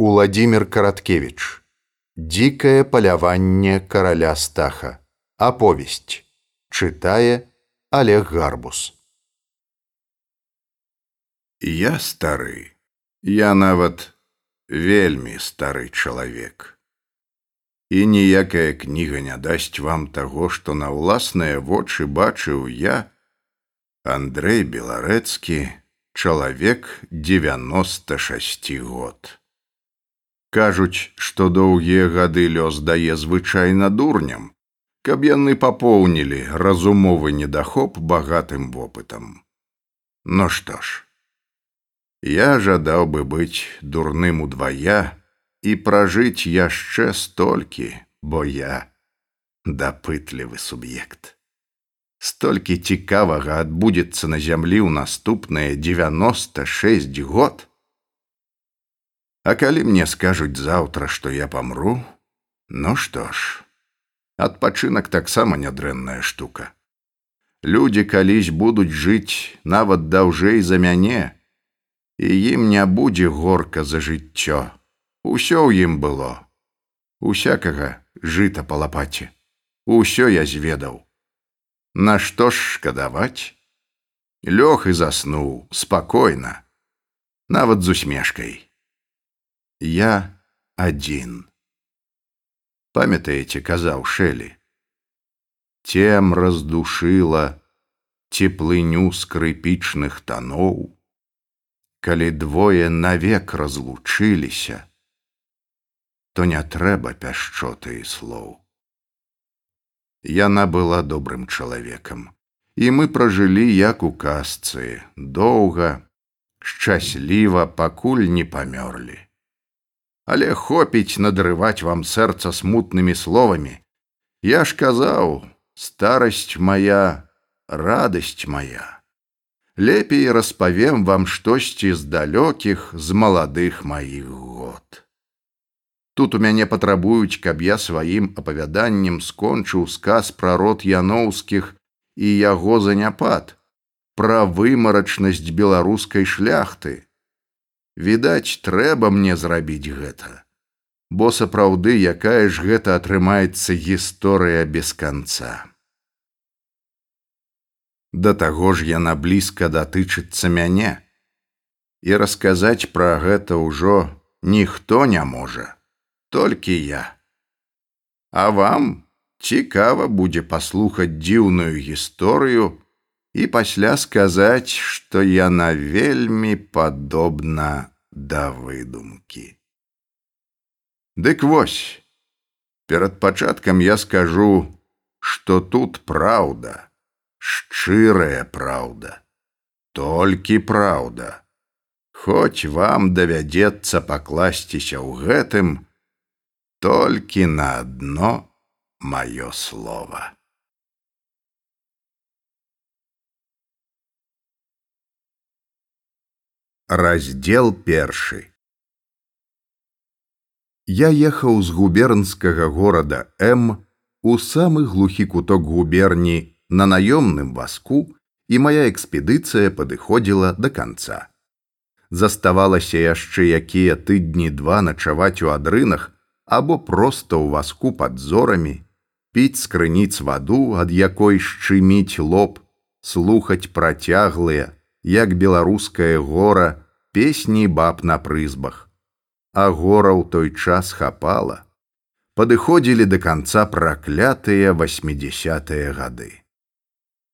Уладзімир Караткевич. Дзікае паляванне караля стаха. Аповесць. Чытае Олег Гарбус. Я стары. Я нават вельмі стары чалавек. І ніякая кніга не дасць вам таго, што на ўласныя вочы бачыў я, Андрэй Беларэцкі, чалавек 96 год. Кажуць, што доўгія гады лёс дае звычайна дурням, каб яны папоўнілі разумовы недахоп багатым вопытам. Ну што ж, я жадаў бы быць дурным удвая і пражыць яшчэ столькі, бо я дапытлівы суб'ект. Столькі цікавага адбудзецца на зямлі ў наступныя 96 год. А калі мне скажуць заўтра, што я памру, ну што ж, адпачынак таксама нядрэнная штука. Людзі калісь будуць жыць нават даўжэй за мяне, і ім не будзе горка за жыццё. Усё ў ім было. Усякага жыта па лапаце. Усё я зведаў. Нашто ж шкадаваць? Лёг і заснуў спакойна, нават з усмешкай. Я один. Памятаеце, казаў Шэлі. Тем раздушыла теплыню скрыпічных тоноў, Калі двое навек разлучыліся, то не трэба пяшчоты і слоў. Яна была добрым чалавекам, і мы пражылі як у казцы, доўга, шчасліва, пакуль не памёрлі але хопіць надрываць вам сэрца смутнымі словамі. Я ж казаў, старасць моя, радасць моя. Лепей распавем вам штосьці з далёкіх з маладых маіх год. Тут у мяне патрабуюць, каб я сваім апавяданнем скончыў сказ пра род яноўскіх і яго заняпад, пра вымарачнасць беларускай шляхты, відаць трэба мне зрабіць гэта. Бо сапраўды якая ж гэта атрымаецца гісторыя без канца. Да таго ж яна блізка датычыцца мяне. І расказаць пра гэта ўжо ніхто не можа толькі я. А вам цікава будзе паслухаць дзіўную гісторыю і пасля сказаць, што яна вельмі падобна да выдумкі. Дык вось, перад пачаткам я скажу, што тут праўда, шчырая праўда, толькі праўда. Хоць вам давядзецца пакласціся ў гэтым, толькі на адно маё слово. Раздел першы. Я ехаў з губернскага горада М у самы глухі куток губерні на наёмным васку, і моя экспедыцыя падыходзіла да канца. Заставалася яшчэ якія тыдні два начаваць у адрынах або проста ў васку пад зорамі, піць з крыніц ваду, ад якой шчыміць лоб, слухаць працяглыя, як беларускае гора песні баб на прызбах. А гора ў той час хапала. Падыходзілі до конца праклятыя восьмидесятые гады.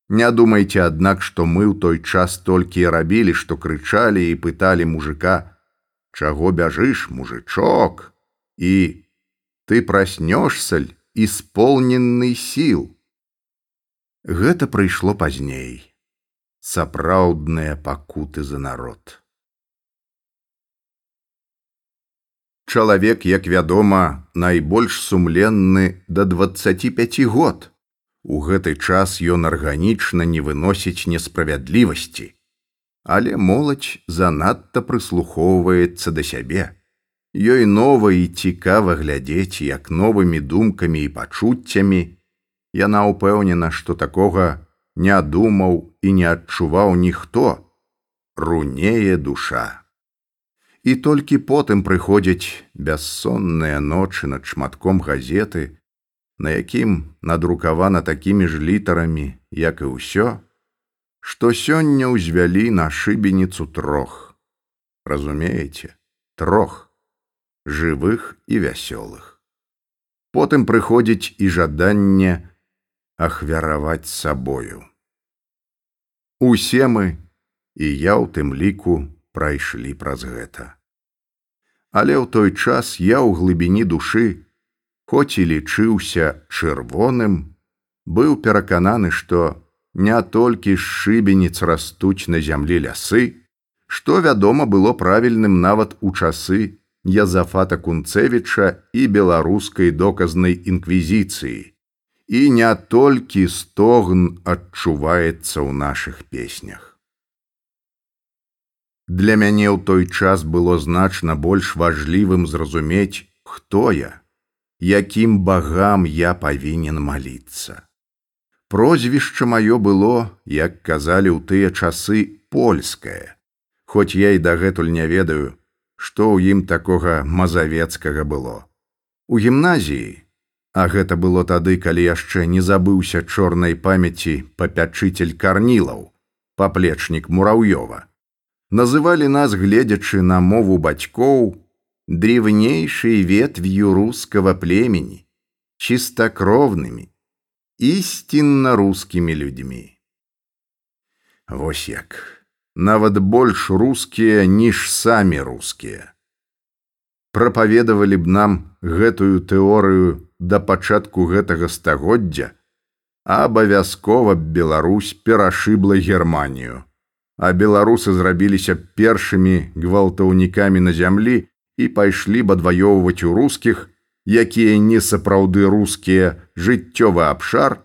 Не думайце аднак што мы ў той час толькі рабілі што крычалі і пыталі мужика чаго бяжыш мужичок і ты праснёшсаль исполненный сіл? Гэта прыйшло пазней сапраўдныя пакуты за народ. Чалавек, як вядома, найбольш сумленны да 25 год. У гэты час ён арганічна не выносіць несправядлівасці, але моладзь занадта прыслухоўваецца да сябе. Ёй нова і цікава глядзець, як новымі думкамі і пачуццямі яна ўпэўнена, што такога не думаў і не адчуваў ніхто рунее душа і толькі потым прыходзяць бяссонныя ночы над шматком газеты, на якім надрукавана такімі ж літарамі, як і ўсё, што сёння ўзвялі на шыбеніцу трох. Разумееце, трох жывых і вясёлых. Потым прыходзіць і жаданне ахвяраваць сабою. Усе мы і я ў тым ліку прайшлі праз гэта але ў той час я ў глыбіні душы хоць і лічыўся чырвоным быў перакананы што не толькі з шыбеніц растуць на зямлі лясы што вядома было правільным нават у часы язафата кунцевіча і беларускай доказнай інквізіцыі і не толькі стогн адчуваецца ў нашых песнях Для мяне ў той час было значна больш важлівым зразумець, хто я, якім багам я павінен маліцца. Прозвішча маё было, як казалі ў тыя часы польскае, Хоць я і дагэтуль не ведаю, што ў ім такога мазавецкага было. У гімназіі, а гэта было тады, калі яшчэ не забыўся чорнай памяці папячыцель карнілаў, паплечнік мураўёва. Называлі нас гледзячы на мову бацькоў древнейшей ветвью руского племени чистокровными истинно русскими людьми. Вось як. Нават больш рускія ніж самі рускія прапаведавалі б нам гэтую тэорыю да пачатку гэтага стагоддзя абавязкова б Беларусь перашыбла германію а беларусы зрабіліся першымі гвалтаўнікамі на зямлі і пайшлі б адваёўваць у рускіх, якія не сапраўды рускія жыццёвы абшар,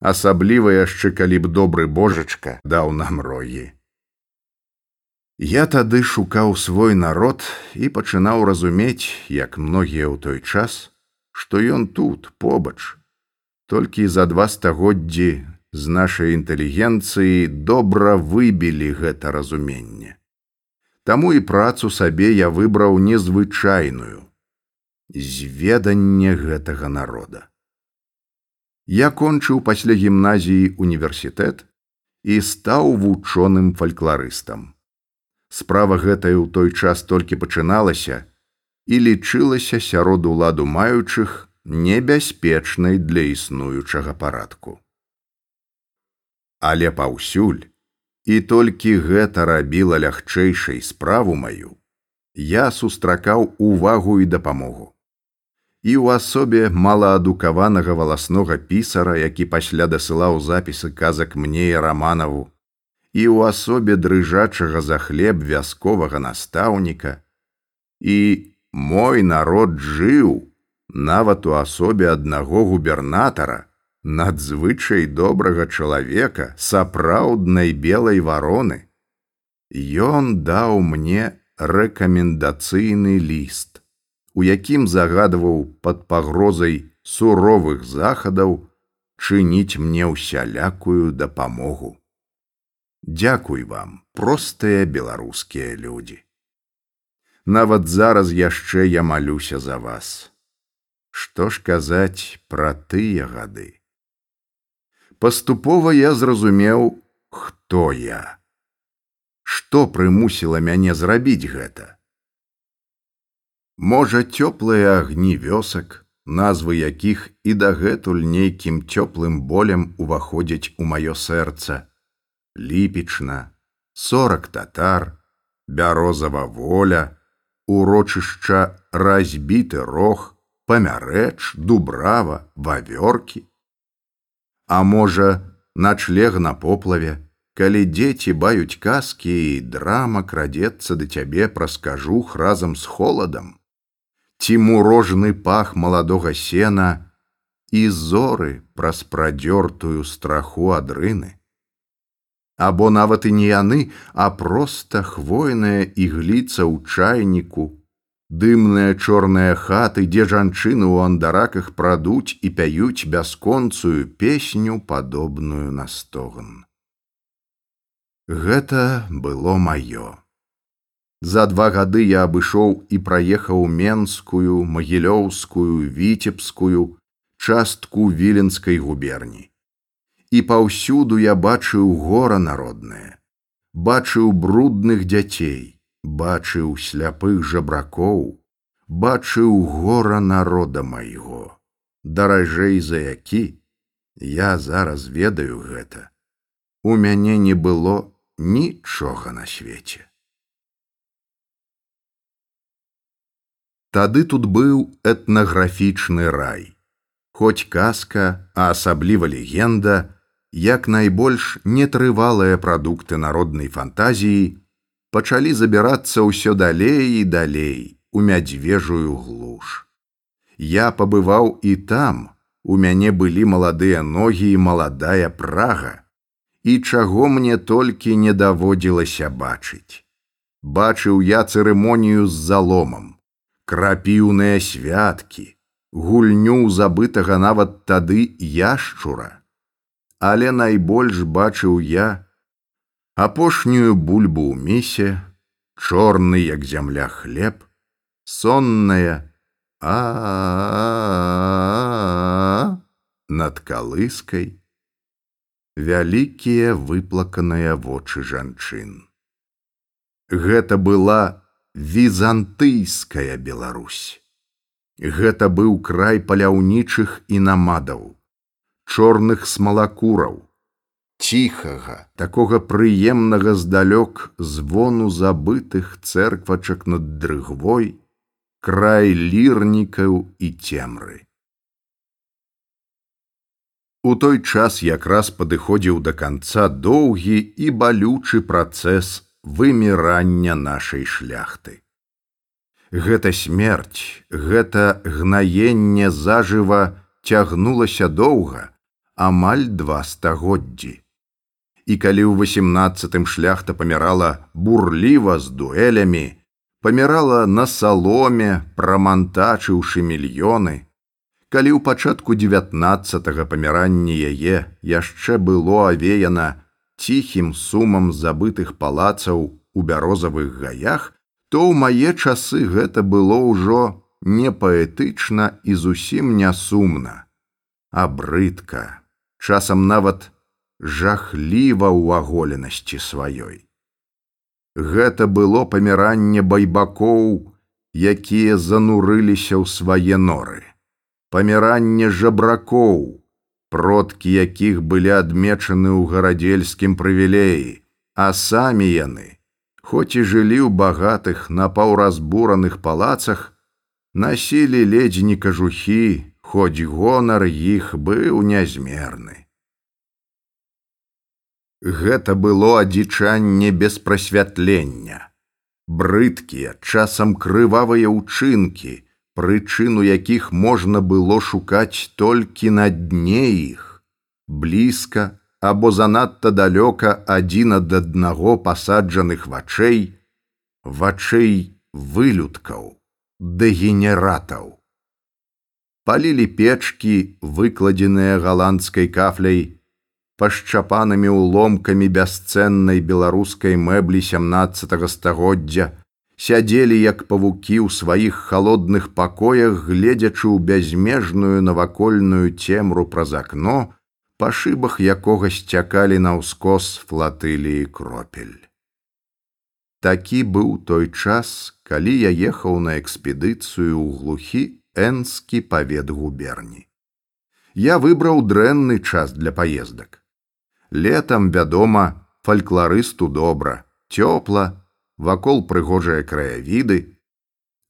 асабліва яшчэ калі б добры божачка даў нам рогі. Я тады шукаў свой народ і пачынаў разумець, як многія ў той час, што ён тут побач, толькі за два стагоддзі з нашай інтэлігенцыі добра выбілі гэта разуменне. Таму і працу сабе я выбраў незвычайную зведанне гэтага народа. Я кончыў пасля гімназіі універсітэт і стаў вучоным фалькларыстам. Справа гэтая ў той час толькі пачыналася і лічылася сярод уладу маючых небяспечнай для існуючага парадку. Але паўсюль і толькі гэта рабіла лягчэйшай справу маю я сустракаў увагу і дапамогу. І ў асобе малаадукаванага валаснога пісара які пасля дасылаў запісы казак мне і раманаву і ў асобе дрыжачага за хлеб вясковага настаўніка і мой народ жыў нават у асобе аднаго губернатара надзвычай добрага чалавека сапраўднай белай вароны. Ён даў мне рэкамендацыйны ліст, у якім загадваў пад пагрозай суровых захадаў чыніць мне ўсялякую дапамогу. Дякуй вам, простыя беларускія людзі. Нават зараз яшчэ я малюся за вас. Што ж казаць пра тыя гады? паступова я зразумеў, хто я. Што прымусіла мяне зрабіць гэта? Можа, цёплыя агні вёсак, назвы якіх і дагэтуль нейкім цёплым болем уваходзяць у маё сэрца. Ліпічна, сорак татар, бярозава воля, урочышча разбіты рог, памярэч, дубрава, вавёркі, А можа, начлег на поплаве, калі дзеці баюць казкі і драма крадзецца да цябе праз кажух разам з холадам, ці мурожны пах маладога сена і зоры праз прадзёртую страху адрыны. Або нават і не яны, а проста хвойная ігліца ў чайніку Дымныя чорныя хаты, дзе жанчыны ў андараках прадуць і пяюць бясконцую песню падобную на стогн. Гэта было маё. За два гады я абышоў і праехаў менскую, магілёўскую, віцебскую, частку віленскай губерні. І паўсюду я бачыў гора народнае, бачыў брудных дзяцей, бачыў сляпых жабракоў, бачыў гора народа майго, даражэй за які я зараз ведаю гэта. У мяне не было нічога на свеце. Тады тут быў этнаграфічны рай. Хоць казка, а асабліва легенда, як найбольш нетрывалыя прадукты народнай фантазіі пачалі забірацца ўсё далей і далей у мядзвежую глуш. Я пабываў і там, у мяне былі маладыя ногі і маладая прага, і чаго мне толькі не даводзілася бачыць. Бачыў я цырымонію з заломам крапіўныя святкі, гульню забытага нават тады яшчура. Але найбольш бачыў я апошнюю бульбу ў місе, чорны як зямля хлеб, сонная а над калыскай, вялікія выплаканыя вочы жанчын. Гэта была візантыйская Беларусь. Гэта быў край паляўнічых і намадаў, чорных смалакураў, ціхага, такога прыемнага здалёк звону забытых цэрквачак над дрыгвой, край лірнікаў і цемры. У той час якраз падыходзіў да канца доўгі і балючы працэс вымірання нашай шляхты. Гэта смерць, гэта гнаенне зажыва цягнулася доўга, амаль два стагоддзі. І калі ў восемнадцатым шляхта памірала бурліва з дуэлямі, памірала на саломе, прамантачыўшы мільёны, калі ў пачатку девятнаццатага паміранні яе яшчэ было авеяна ціхім сумам забытых палацаў у бярозавых гаях, то ў мае часы гэта было ўжо не паэтычна і зусім не сумна, а брыдка, часам нават жахліва ў аголенасці сваёй. Гэта было паміранне байбакоў, якія занурыліся ў свае норы, паміранне жабракоў, продкі якіх былі адмечаны ў гарадзельскім прывілеі, а самі яны, хоць і жылі ў багатых напаўразбураных палацах, насілі ледзь не кажухі, хоць гонар іх быў нязмерны. Гэта было адзічанне без прасвятлення. Брыдкія, часам крывавыя ўчынкі, прычыну якіх можна было шукаць толькі на дне іх, блізка або занадта далёка адзін ад аднаго пасаджаных вачэй, вачэй вылюдкаў, дэгенератаў. Палілі печкі, выкладзеныя галандскай кафляй, пашчапанымі ўломкамі бясцэннай беларускай мэблі 17 стагоддзя, сядзелі як павукі ў сваіх халодных пакоях, гледзячы ў бязмежную навакольную цемру праз акно, па шыбах якога сцякалі на ўскос флатыліі кропель. Такі быў той час, калі я ехаў на экспедыцыю ў глухі энскі павет губерні. Я выбраў дрэнны час для паездак. Летам, вядома, фалькларысту добра, цёпла, вакол прыгожыя краявіды,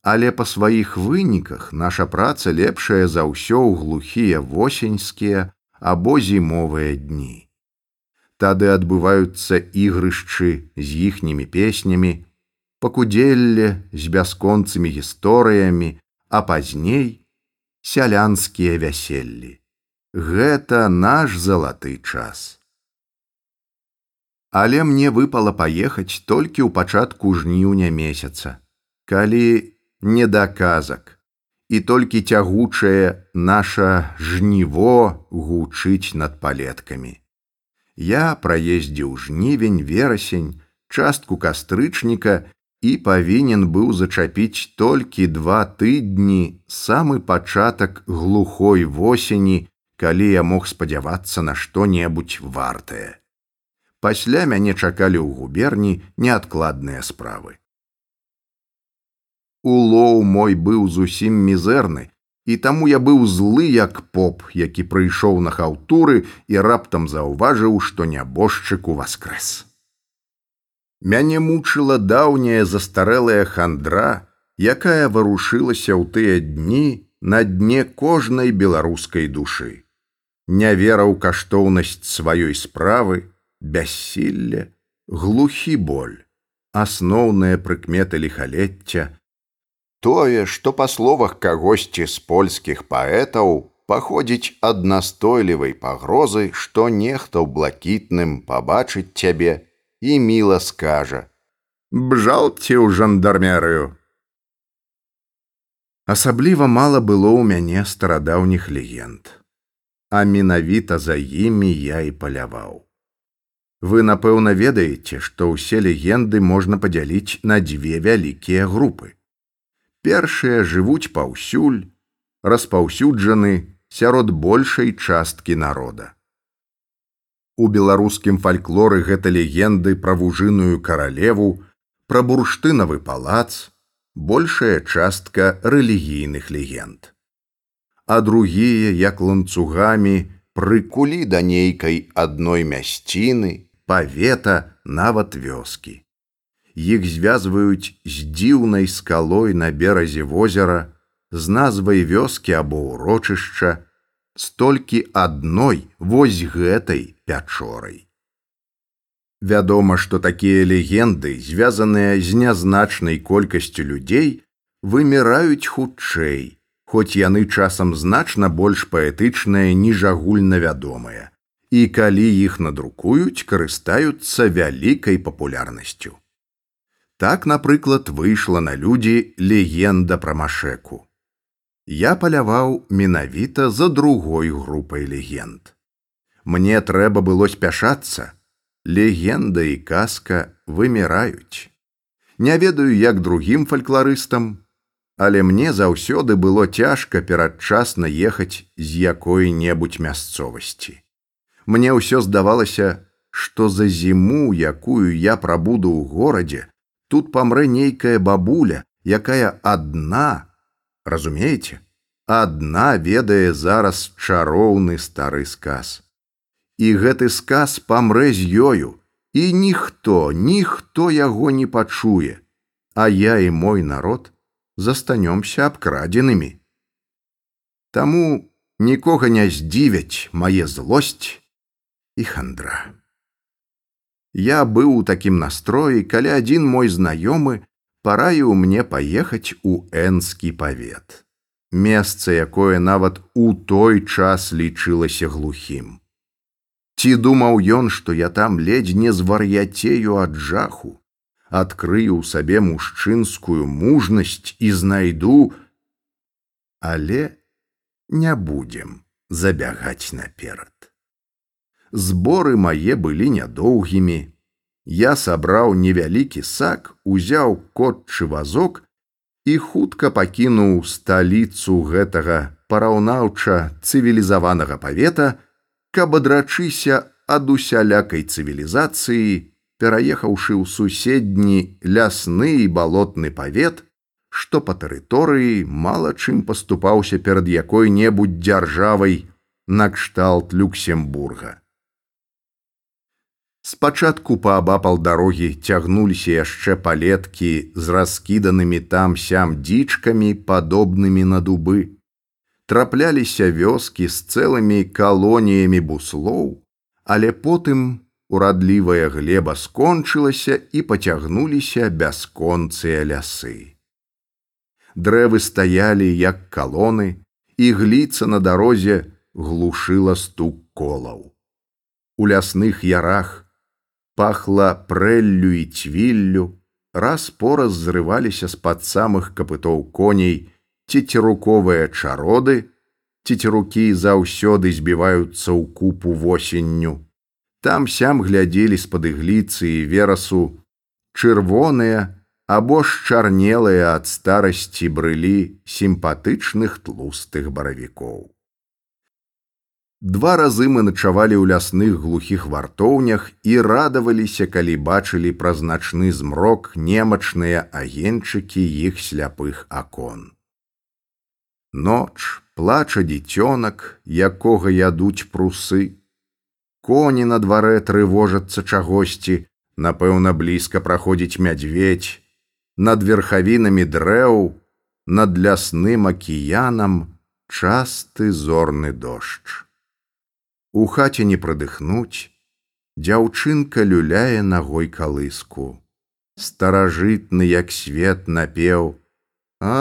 але па сваіх выніках наша праца лепшая за ўсё ў глухія восеньскія або зімовыя дні. Тады адбываюцца ігрышчы з іхнімі песнямі, пакудзелле з бясконцымі гісторыямі, а пазней сялянскія вяселлі. Гэта наш залаты час але мне выпала паехаць толькі ў пачатку жніўня месяца, калі не даказак і толькі цягучае наша жніво гучыць над палеткамі. Я праездзіў жнівень верасень, частку кастрычніка і павінен быў зачапіць толькі два тыдні самы пачатак глухой восені, калі я мог спадзявацца на што-небудзь вартае. Пасля мяне чакалі ў губерні неадкладныя справы. Улоў мой быў зусім мізэрны, і таму я быў злы як поп, які прыйшоў на хаўтуры і раптам заўважыў, што нябожчык у васкрэс. Мяне мучыла даўняя застарэлая хандра, якая варушылася ў тыя дні на дне кожнай беларускай душы не вера ў каштоўнасць сваёй справы, бяссілле, глухі боль, асноўныя прыкметы ліхалецця. Тое, што па словах кагосьці з польскіх паэтаў паходзіць ад настойлівай пагрозы, што нехта ў блакітным пабачыць цябе і міла скажа: Бжалце ў жандармерыю. Асабліва мала было ў мяне старадаўніх легенд а менавіта за імі я і паляваў. Вы, напэўна, ведаеце, што ўсе легенды можна падзяліць на дзве вялікія групы. Першыя жывуць паўсюль, распаўсюджаны сярод большай часткі народа. У беларускім фальклоры гэта легенды пра вужыную каралеву, пра бурштынавы палац, большая частка рэлігійных легенд а другія, як ланцугамі, прыкулі да нейкай адной мясціны, павета нават вёскі. Іх звязваюць з дзіўнай скалой на беразе возера, з назвай вёскі або ўрочышча, столькі адной вось гэтай пячорай. Вядома, што такія легенды, звязаныя з нязначнай колькасцю людзей, выміраюць хутчэй, хоць яны часам значна больш паэтычныя ніж агульнавядомыя і калі іх надрукуюць карыстаюцца вялікай папулярнасцю так напрыклад выйшла на людзі легенда пра машэку я паляваў менавіта за другой групай легенд. Мне трэба было спяшацца. Легенда і казка выміраюць. Не ведаю як другім фальклорыстам але мне заўсёды было цяжка перадчасна ехаць з якой-небудзь мясцовасці. Мне ўсё здавалася, што за зіму, якую я прабуду ў горадзе, тут памрэ нейкая бабуля, якая адна, разумееце, адна ведае зараз чароўны стары сказ. І гэты сказ памрэ з ёю, і ніхто, ніхто яго не пачуе, а я і мой народ, застанёмся абкрадзенымі. Таму нікога не здзівяць мае злосць і хандра. Я быў у такім настроі, калі адзін мой знаёмы параіў мне паехаць у энскі павет. Месца, якое нават у той час лічылася глухім. Ці думаў ён, што я там ледзь не звар'яцею ад жаху, адкрыю ў сабе мужчынскую мужнасць і знайду, але не будзем забягаць наперад. Зборы мае былі нядоўгімі. Я сабраў невялікі сак, узяў котчы вазок і хутка пакінуў сталіцу гэтага параўнаўча цывілізаванага павета, каб адрачыся ад усялякай цывілізацыі пераехаўшы ў суседні лясны і балотны павет, што па тэрыторыі мала чым паступаўся перад якой-небудзь дзяржавай накшталт люксембурга. Спачатку паабапал дарогі цягнуліся яшчэ палеткі з раскіданымі там сям дзічкамі, падобнымі на дубы. Трапляліся вёскі з цэлымі калоніямі буслоў, але потым урадлівая глеба скончылася і пацягнуліся бясконцыя лясы. Дрэвы стаялі як калоны, і гліца на дарозе глушыла стук колаў. У лясных ярах пахла прэллю і цвіллю, раз пораз зрываліся з-пад самых капытоў коней цецеруковыя чароды, цецерукі заўсёды збіваюцца ў купу восенню там сям глядзелі з-пад ігліцы і верасу чырвоныя або шчарнелыя ад старасці брылі сімпатычных тлустых баравікоў. Два разы мы начавалі ў лясных глухіх вартоўнях і радаваліся, калі бачылі праз начны змрок немачныя агенчыкі іх сляпых акон. Ноч плача дзіцёнак, якога ядуць прусы. Коні на дварэ трывожацца чагосьці, напэўна, блізка праходзіць мядзведь, над верхавінамі дрэў, над лясным акіянам часты зорны дождж. У хаце не прадыхнуць, дзяўчынка люляе нагой калыску. Старажытны, як свет напеў: а, -а,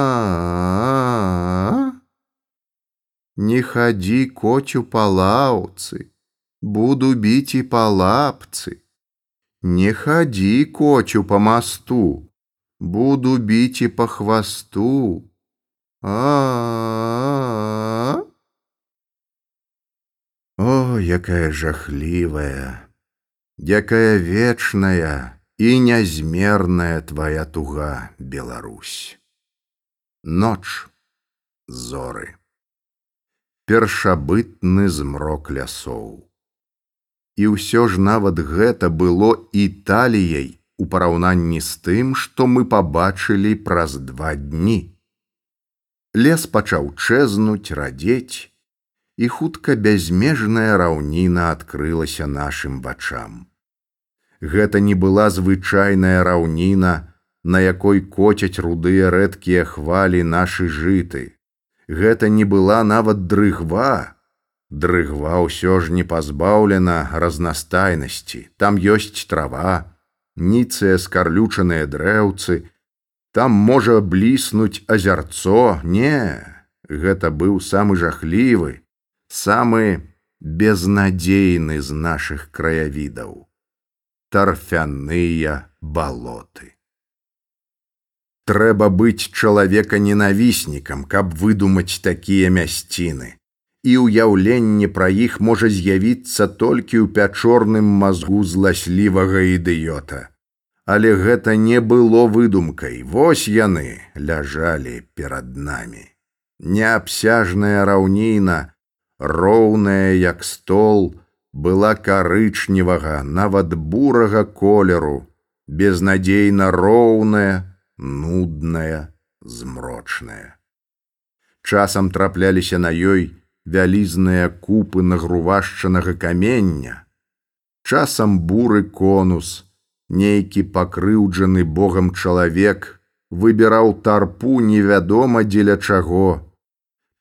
-а, -а Не хадзі коцю па лаўцы, буду біць і па лапцы. Не хадзі коцю па масту, буду біць і па хвасту. А, -а, -а, -а. О, якая жахлівая, якая вечная і нязмерная твоя туга, Беларусь. Ноч зоры. Першабытны змрок лясоў. І ўсё ж нават гэта было італіяй у параўнанні з тым, што мы пабачылі праз два дні. Лес пачаў чэзнуць, радзець, і хутка бязмежная раўніна адкрылася нашым вачам. Гэта не была звычайная раўніна, на якой коцяць рудыя рэдкія хвалі нашы жыты. Гэта не была нават дрыгва. Дрыгва ўсё ж не пазбаўлена разнастайнасці. Там ёсць трава, ніцыя скарлючаныя дрэўцы, там можа бліснуць азярцо, не, гэта быў самы жахлівы, самы безнадзейны з нашых краявідаў тарфяныя балоты. Трэба быць чалавека ненавіснікам, каб выдумаць такія мясціны. І ўяўленне пра іх можа з'явіцца толькі ў пячорным мазгу зласлівага ідыёта. Але гэта не было выдумкай, Вось яны ляжалі перад намі. Неабсяжная раўніна, роўная як стол, была карычневага, нават бурага колеру, безнадзейна роўная, нудная, змрочная. Часам трапляліся на ёй вялізныя купы нагрувашчанага камення, часам буры конус, нейкі пакрыўджаны богам чалавек выбіраў тарпу невядома дзеля чаго,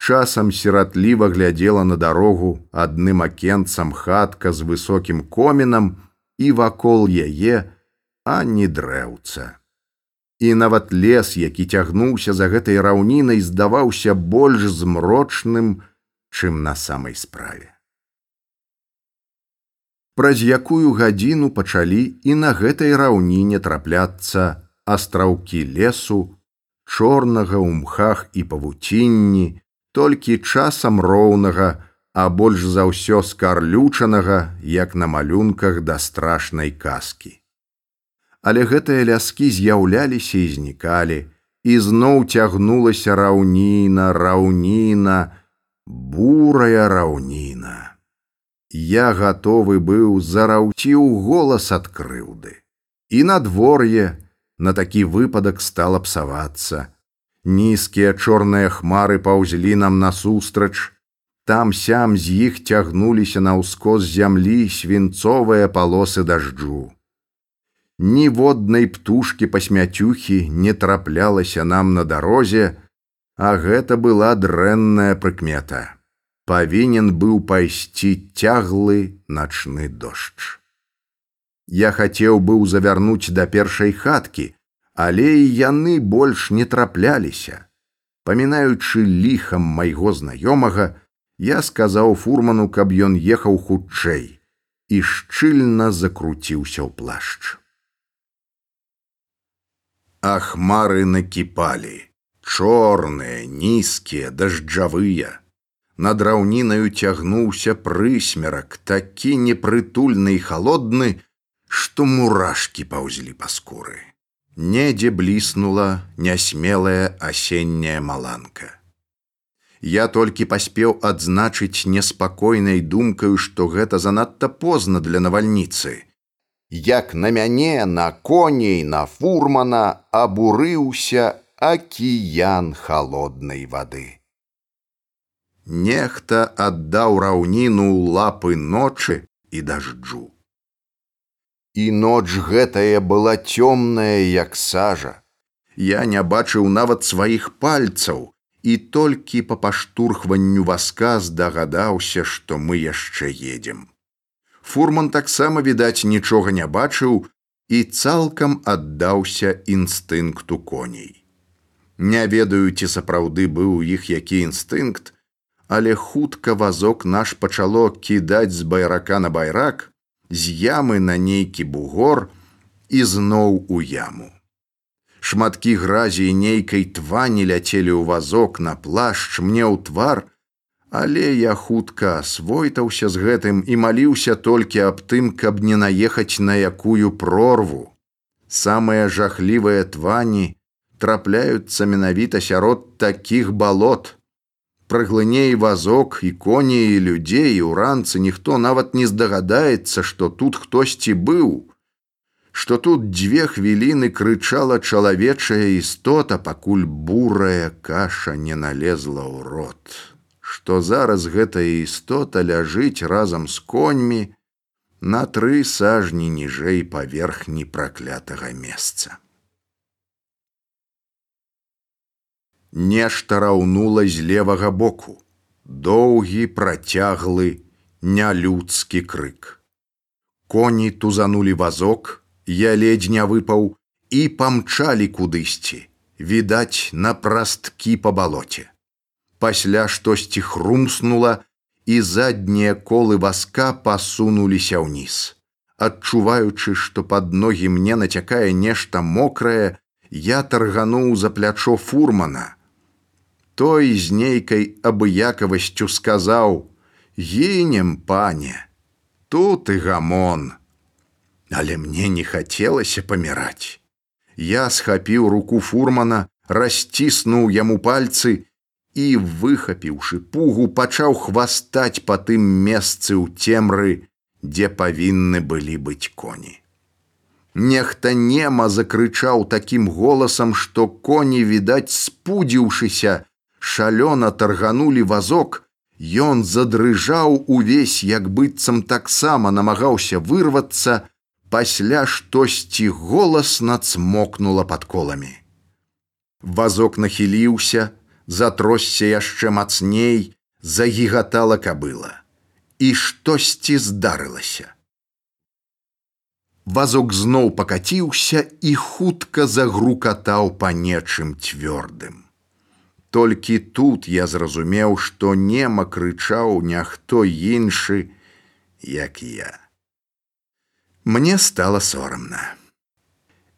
часам сіратліва глядзела на дарогу адным акенцам хатка з высокім комінам і вакол яе ані дрэўца. І нават лес, які цягнуўся за гэтай раўнінай, здаваўся больш змрочным, чым на самай справе. Праз якую гадзіну пачалі і на гэтай раўніне трапляцца астраўкі лесу, чорнага ў мхах і павуцінні, толькі часам роўнага, а больш за ўсё скарлючанага, як на малюнках да страшнай казкі. Але гэтыя ляскі з'яўляліся і знікалі, і зноў цягнулася раўніна, раўніна, бурая раўніна. Я гатовы быў зараўціў голас ад крыўды. І надвор'е на такі выпадак стала псавацца, Нізкія чорныя хмары паўзлі нам насустрач. Там сям з іх цягнуліся на ўскос зямлі свінцовыя палосы дажджу. Ніводнай птушкі пасмяцюхі не траплялася нам на дарозе, а гэта была дрэнная прыкмета. Павінен быў пайсці цяглы начны дождж. Я хацеў быў завярнуць да першай хаткі, але і яны больш не трапляліся. Памінаючы ліхам майго знаёмага, я сказаў фурману, каб ён ехаў хутчэй і шчыльна закруціўся ў плашч. А хмары накіпалі, чорныя, нізкія, дажджавыя. Над раўнінаю цягнуўся прысмерак, такі непрытульны і халодны, што мурашкі паўзлі па скуры. Недзе бліснула нясмелая асенняя маланка. Я толькі паспеў адзначыць неспакойнай думкаю, што гэта занадта позна для навальніцы. Як на мяне, на коней, на фурмана абурыўся акіян холоднай вады. Нехта аддаў раўніну ў лапы ночы і дажджу. І ноч гэтая была цёмная, як сажа. Я не бачыў нават сваіх пальцаў і толькі па паштурхванню васка здагадаўся, што мы яшчэ едзем. Фурман таксама відаць нічога не бачыў і цалкам аддаўся інстынкту коней. Не ведаю, ці сапраўды быў у іх які інстынкт, але хутка вазок наш пачало кідаць з байрака на байрак, з ямы на нейкі бугор і зноў у яму. Шматкі гразі нейкай твані ляцелі ў вазок на плашч мне ў твар, але я хутка асвойтаўся з гэтым і маліўся толькі аб тым, каб не наехаць на якую прорву. Самыя жахлівыя твані трапляюцца менавіта сярод такіх балот, праглыне і вазок і коні і людзей у ранцы ніхто нават не здагадаецца, што тут хтосьці быў, што тут дзве хвіліны крычала чалавечая істота, пакуль бурая каша не налезла ў рот, што зараз гэтая істота ляжыць разам з коньмі на тры сажні ніжэй паверхні праклятага месца. Нешта раўнула з левага боку. Доўгі працяглы, нялюдскі крык. Коні тузанулі вазок, я ледзь не выпаў і памчалі кудысьці, відаць, на прасткі па балоце. Пасля штосьці хрумснула, і заднія колы васка пасунуліся ўніз. Адчуваючы, што пад ногі мне нацякае нешта мокрае, я таргануў за плячо фурмана, той з нейкай абыякавасцю сказаў: гінем пане, тут і гамон. Але мне не хацелася паміраць. Я схапіў руку фурмана, расціснуў яму пальцы і, выхапіўшы пугу, пачаў хвастаць па тым месцы ў цемры, дзе павінны былі быць коні. Нехта нема закрычаў такім голасам, што коні, відаць, спудзіўшыся, шалёна тарганулі вазок, Ён задрыжаў увесь, як быццам таксама намагаўся вырвацца, пасля штосьці голасна цмокнула пад коламі. Вазок нахіліўся, затросся яшчэ мацней, загігатала кабыла. І штосьці здарылася. Вазок зноў пакаціўся і хутка загрукатаў па нечым цвёрдым. Толькі тут я зразумеў, што нема крычаў няхто іншы, як я. Мне стала сорамна.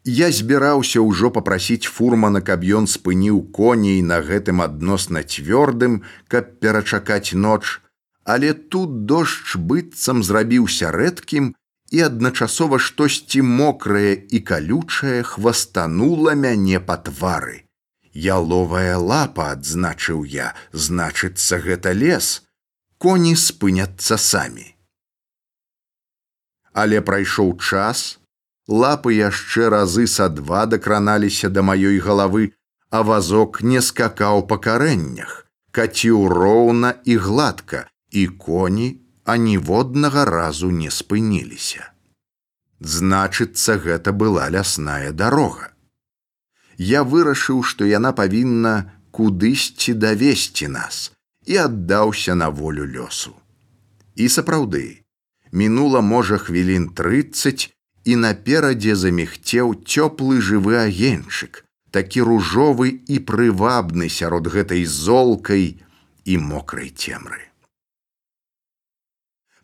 Я збіраўся ўжо попрасіць фурмана, каб ён спыніў коней на гэтым адносна цвёрдым, каб перачакаць ноч, але тут дождж быццам зрабіўся рэдкім і адначасова штосьці мокрае і калючае хвастанула мяне па твары. Яловая лапа адзначыў я, значыцца гэта лес, коні спыняцца самі. Але прайшоў час, лапы яшчэ разы са два дакраналіся да маёй галавы, а вазок не скакаў па карэннях, каціў роўна і гладка, і коні аніводнага разу не спыніліся. Значыцца, гэта была лясная дарога я вырашыў, што яна павінна кудысьці давесці нас і аддаўся на волю лёсу. І сапраўды, мінула можа хвілін трыццаць і наперадзе заміхцеў цёплы жывы агеньчык, такі ружовы і прывабны сярод гэтай золкай і мокрай цемры.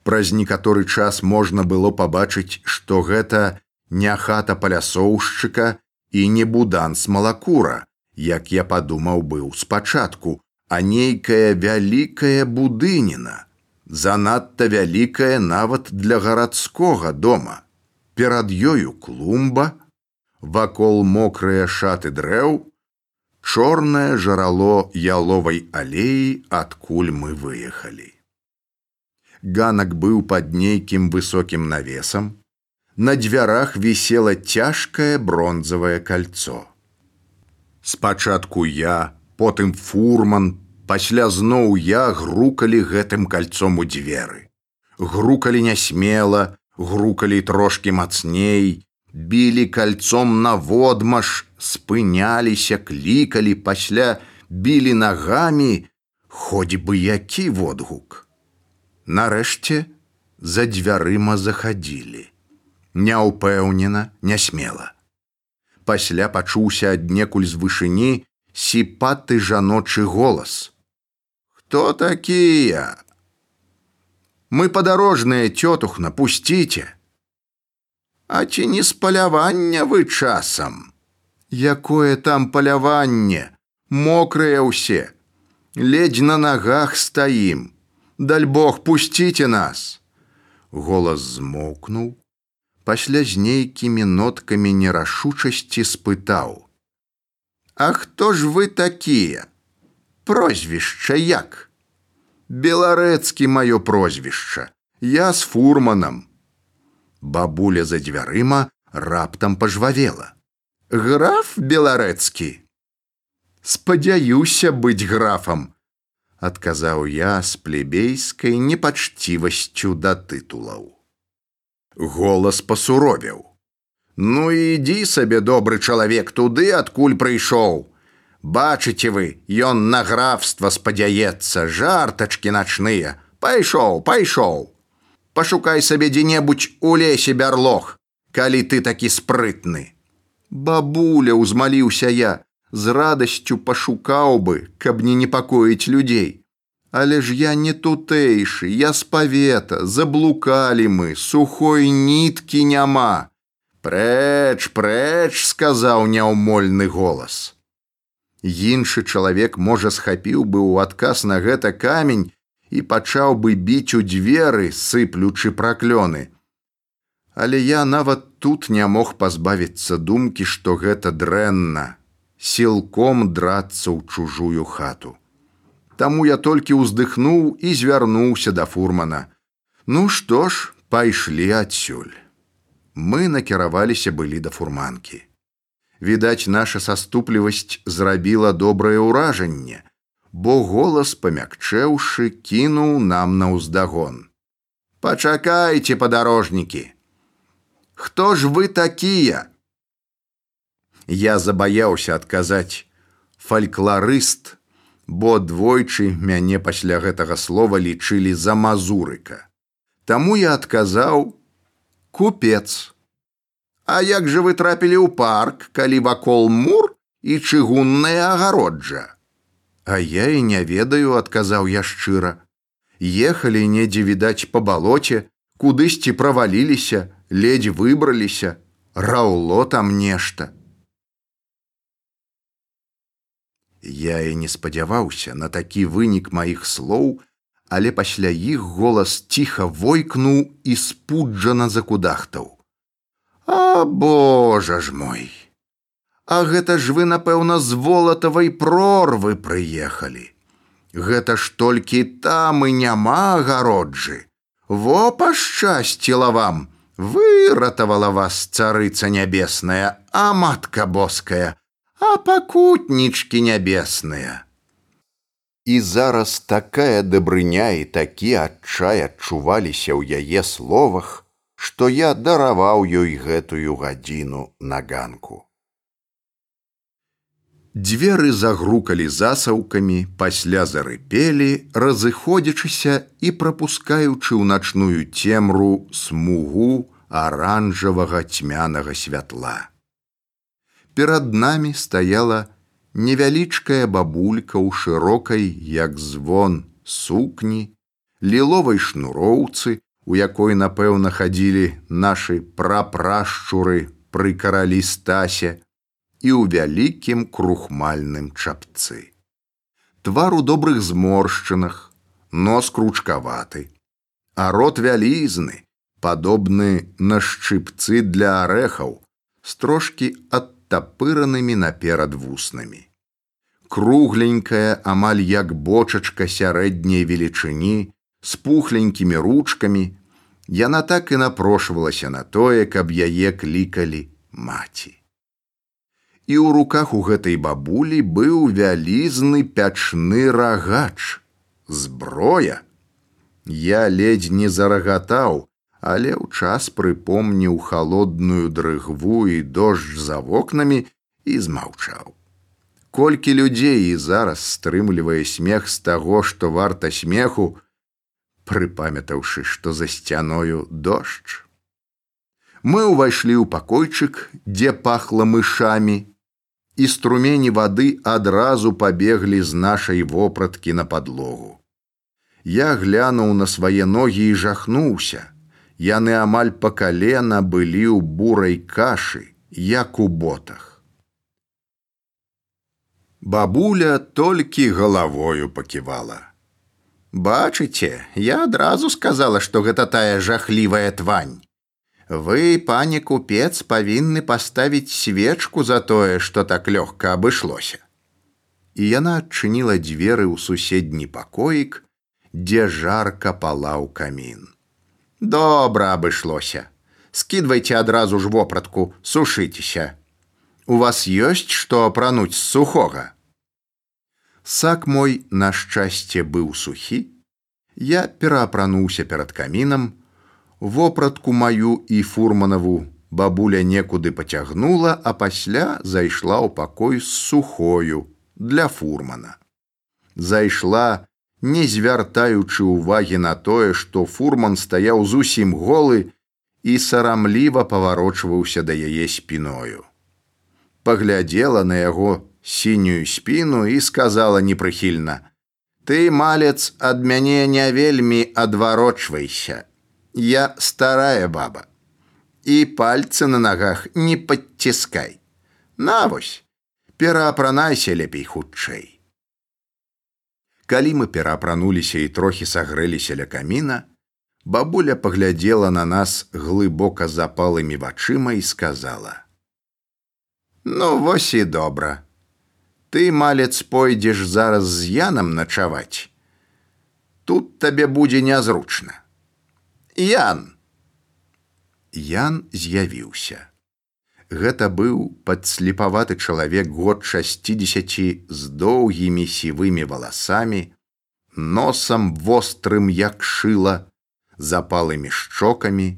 Праз некаторы час можна было пабачыць, што гэта не хата палясоўшчыка, і не будан с малакура, як я падумаў быў спачатку, а нейкая вялікая будыніна, занадта вялікая нават для гарадскога дома. Перад ёю клумба, вакол мокрыя шаты дрэў, чорнае жарало яловай алеі, адкуль мы выехалі. Ганак быў пад нейкім высокім навесам. На дзвярах вісела цяжкае бронзавае кольцо. Спачатку я, потым фурман, пасля зноў я грукалі гэтым кольцом у дзверы. Грукалі нясмела, грукалі трошки мацней, білі кольцом наводмаш, спыняліся, клікалі, пасля білі нагамі, хоць бы які водгук. Нарэшце за дзвярыма захадзілі. Няўпэўнена, нясмела. Пасля пачуўся аднекуль з вышыні сіпаты жаночы голас. Хто такія? Мы падарожныя цётух напусціце. А ці не з палявання вы часам? Якое там паляванне, мокрыя ўсе, ледзь на нагах стаім. Даль Бог пусціце нас. Голас змоўкнуў, пасля з нейкімі ноткамі нерашучасці спытаў: « А хто ж вы такія? Прозвішча як? Беларэцкі маё прозвішча, я з фурманам. Бабуля за дзвярыма раптам пажвавела. Граф беларэцкі. Спадзяюся быць графам, адказаў я з плебейскай непачцівасцю да тытулаў. Голас пасуровеў. Ну ідзі сабе добры чалавек туды, адкуль прыйшоў. Бачыце вы, ён на графства спадзяецца, жартачкі начныя, пайшоў, пайшоў. Пашукай сабе дзе-небудзь у лесе бярлог, калі ты такі спрытны. Бабуля ўзмаліўся я, з радасцю пашукаў бы, каб не непакоіць людзей. Але ж я не тутэйшы, я з павета, заблукалі мы, сухой ніткі няма. Прэч, прэч, сказаў няўмольны голас. Іншы чалавек, можа, схапіў бы ў адказ на гэта камень і пачаў бы біць у дзверы, сыплючы праклёны. Але я нават тут не мог пазбавіцца думкі, што гэта дрэнна, сілком драцца ў чужую хату. Таму я толькі ўздыхнуў і звярнуўся да фурмана. Ну што ж, пайшлі адсюль. Мы накіраваліся былі да фурманкі. Відаць, наша саступлівасць зрабіла добрае ўражанне, бо голас памякчэўшы кінуў нам на ўздагон. Пачакайце падарожнікі. Хто ж вы такія? Я забаяўся адказаць фальклорыст, бо двойчы мяне пасля гэтага слова лічылі за мазурыка. Таму я адказаў купец. А як жа вы трапілі ў парк, калі вакол мур і чыгунная агароджа? А я і не ведаю, адказаў я шчыра. Ехалі недзе відаць па балоце, кудысьці праваліліся, ледзь выбраліся, раўло там нешта. Я і не спадзяваўся на такі вынік маіх слоў, але пасля іх голас ціха войкнуў і спуджана закудахтаў. А Божа ж мой! А гэта ж вы, напэўна, з волатавай прорвы прыехалі. Гэта ж толькі там і няма агароджы. Во пашчасціла вам, выратавала вас царыца нябесная, а матка боская, а пакутнічкі нябесныя. І зараз такая дабрыня і такі адчай адчуваліся ў яе словах, што я дараваў ёй гэтую гадзіну на ганку. Дзверы загрукалі засаўкамі, пасля зарыпелі, разыходзячыся і прапускаючы ў начную цемру смугу аранжавага цьмянага святла перад намі стаяла невялічкая бабулька ў шырокай, як звон сукні, ліловай шнуроўцы, у якой, напэўна, хадзілі нашы прапрашчуры пры каралі стасе і ў вялікім крухмальным чапцы. Твар у добрых зморшчынах, нос кручкаваты, а рот вялізны, падобны на шчыпцы для арэхаў, з трошкі адтапыранымі наперад вуснамі. Кругленькая, амаль як бочачка сярэдняй велічыні, з пухленькімі ручкамі, яна так і напрошвалася на тое, каб яе клікалі маці. І ў руках у гэтай бабулі быў вялізны пячны рагач, зброя. Я ледзь не зарагатаў, але ў час прыпомніў халодную дрыгву і дождж за вокнамі і змаўчаў. Колькі людзей і зараз стрымлівае смех з таго, што варта смеху, прыпамятаўшы, што за сцяною дождж. Мы ўвайшлі ў пакойчык, дзе пахла мышамі, і струмені вады адразу пабеглі з нашай вопраткі на падлогу. Я глянуў на свае ногі і жахнуўся. Яны амаль па калена былі ў бурай кашы, як у ботах. Бабуля толькі галавою паківала. Бачыце, я адразу сказала, што гэта тая жахлівая твань. Вы, пане купец, павінны паставіць свечку за тое, што так лёгка абышлося. І яна адчыніла дзверы ў суседні пакоік, дзе жарка палаў камін. Добра абышлося. Скідвайце адразу ж вопратку, сушыцеся. У вас ёсць што апрануць з сухога. Сак мой, на шчасце, быў сухі. Я пераапрануўся перад камінам, вопратку маю і фурманаву бабуля некуды пацягнула, а пасля зайшла ў пакой з сухою для фурмана. Зайшла, не звяртаючы ўвагі на тое, што фурман стаяў зусім голы і сарамліва паварочваўся да яе спіною. Паглядзела на яго сінюю спіну і сказала непрыхільна: « Ты, малец, ад мяне не вельмі адварочвайся. Я старая баба. І пальцы на нагах не падціскай. Навось, пераапранайся лепей хутчэй. Калі мы пераапрануліся і трохі сагрэліся ля каміна, бабуля паглядзела на нас глыбока запалымі вачыма і сказала: « Ну вось і добра. Ты малец пойдзеш зараз з янам начаваць. Тут табе будзе нязручна. Ян! Ян з'явіўся гэта быў падслепаваты чалавек год 60 з доўгімі сівымі валасамі носам вострым як шыла запалымі шчокамі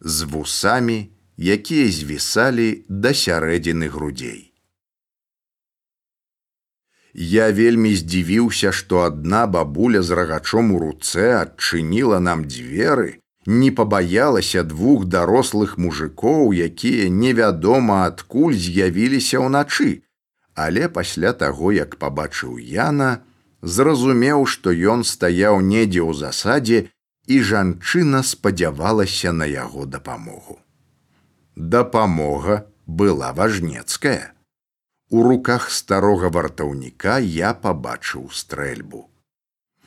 з вусамі якія звісалі да сярэдзіны грудзей. Я вельмі здзівіўся, што адна бабуля з рагачом у руцэ адчыніла нам дзверы, не пабаялася двух дарослых мужикоў, якія невядома адкуль з'явіліся ўначы. Але пасля таго, як пабачыў Яна, зразумеў, што ён стаяў недзе ў засадзе і жанчына спадзявалася на яго дапамогу. Дапамога была важнецкая. У руках старога вартаўніка я пабачыў стрэльбу.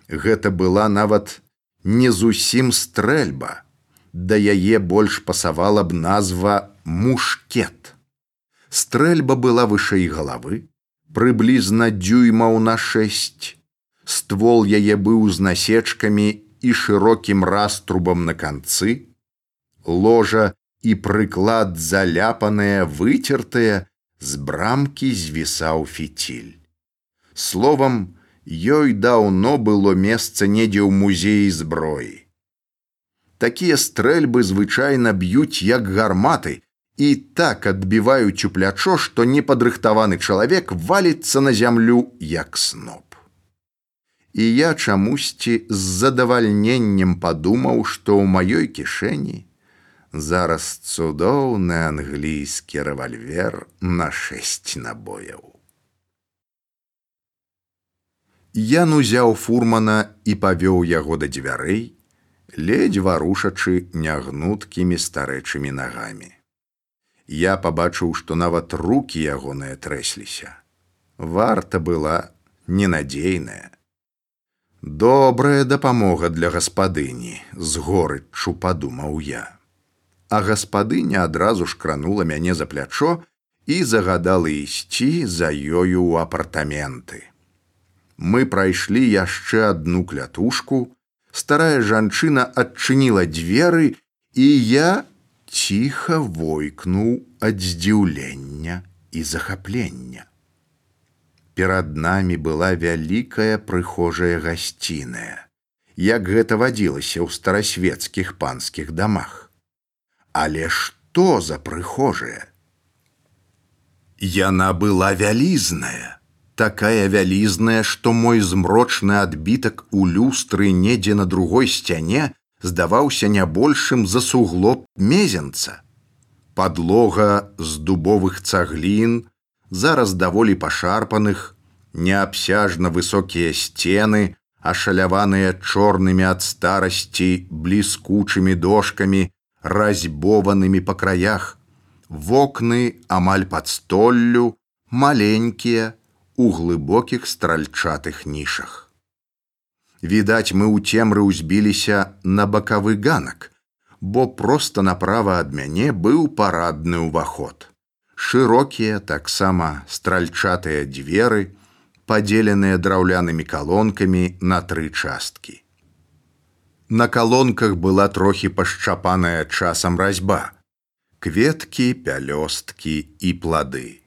Гэта была нават не зусім стрэльба, да яе больш пасавала б назва мушкет. Стрэльба была вышэй галавы, прыблізна дзюймаў на шэсць. Ствол яе быў з насечкамі і шырокім раструбам на канцы. Ложа і прыклад заляпаныя, выцертыя, з брамкі звісаў фіціль. Словам, ёй даўно было месца недзе ў музеі зброі. Такія стрэльбы звычайна б'юць як гарматы і так адбіваюць у плячо, што непадрыхтаваны чалавек валіцца на зямлю як сноп. І я чамусьці з задавальненнем падумаў, што ў маёй кішэні зараз цудоўны англійскі рэвальвер на шэсць набояў. Ян узяў фурмана і павёў яго да дзвярэй, ледзь варушачы нягнуткімі старэчымі нагамі. Я пабачыў, што нават руки ягоныя трэсліся. Варта была ненадзейная. Добрая дапамога для гаспадыні, з горыччу падумаў я а гаспадыня адразу ж кранула мяне за плячо і загадала ісці за ёю ў апартаменты. Мы прайшлі яшчэ адну клятушку, старая жанчына адчыніла дзверы, і я ціха войкнуў ад здзіўлення і захаплення. Перад намі была вялікая прыхожая гасціная, як гэта вадзілася ў старасветскіх панскіх дамах. Але што за прыхожая? Яна была вялізная, такая вялізная, што мой змрочны адбітак у люстры недзе на другой сцяне здаваўся не большым за суглоб мезенца. Падлога з дубовых цаглін, зараз даволі пашарпаных, неабсяжна высокія сцены, ашаляваныя чорнымі ад старасці бліскучымі дошкамі, разьбованымі па краях, вокны амаль пад столлю, маленькія у глыбокіх стральчатых нішах. Відаць, мы ў цемры ўзбіліся на бакавы ганак, бо проста направа ад мяне быў парадны ўваход. Шырокія таксама стральчатыя дзверы, падзеленыя драўлянымі калонкамі на тры часткі. На калонках была трохі пашчапаная часам разьба. Кветкі, пялёсткі і плады.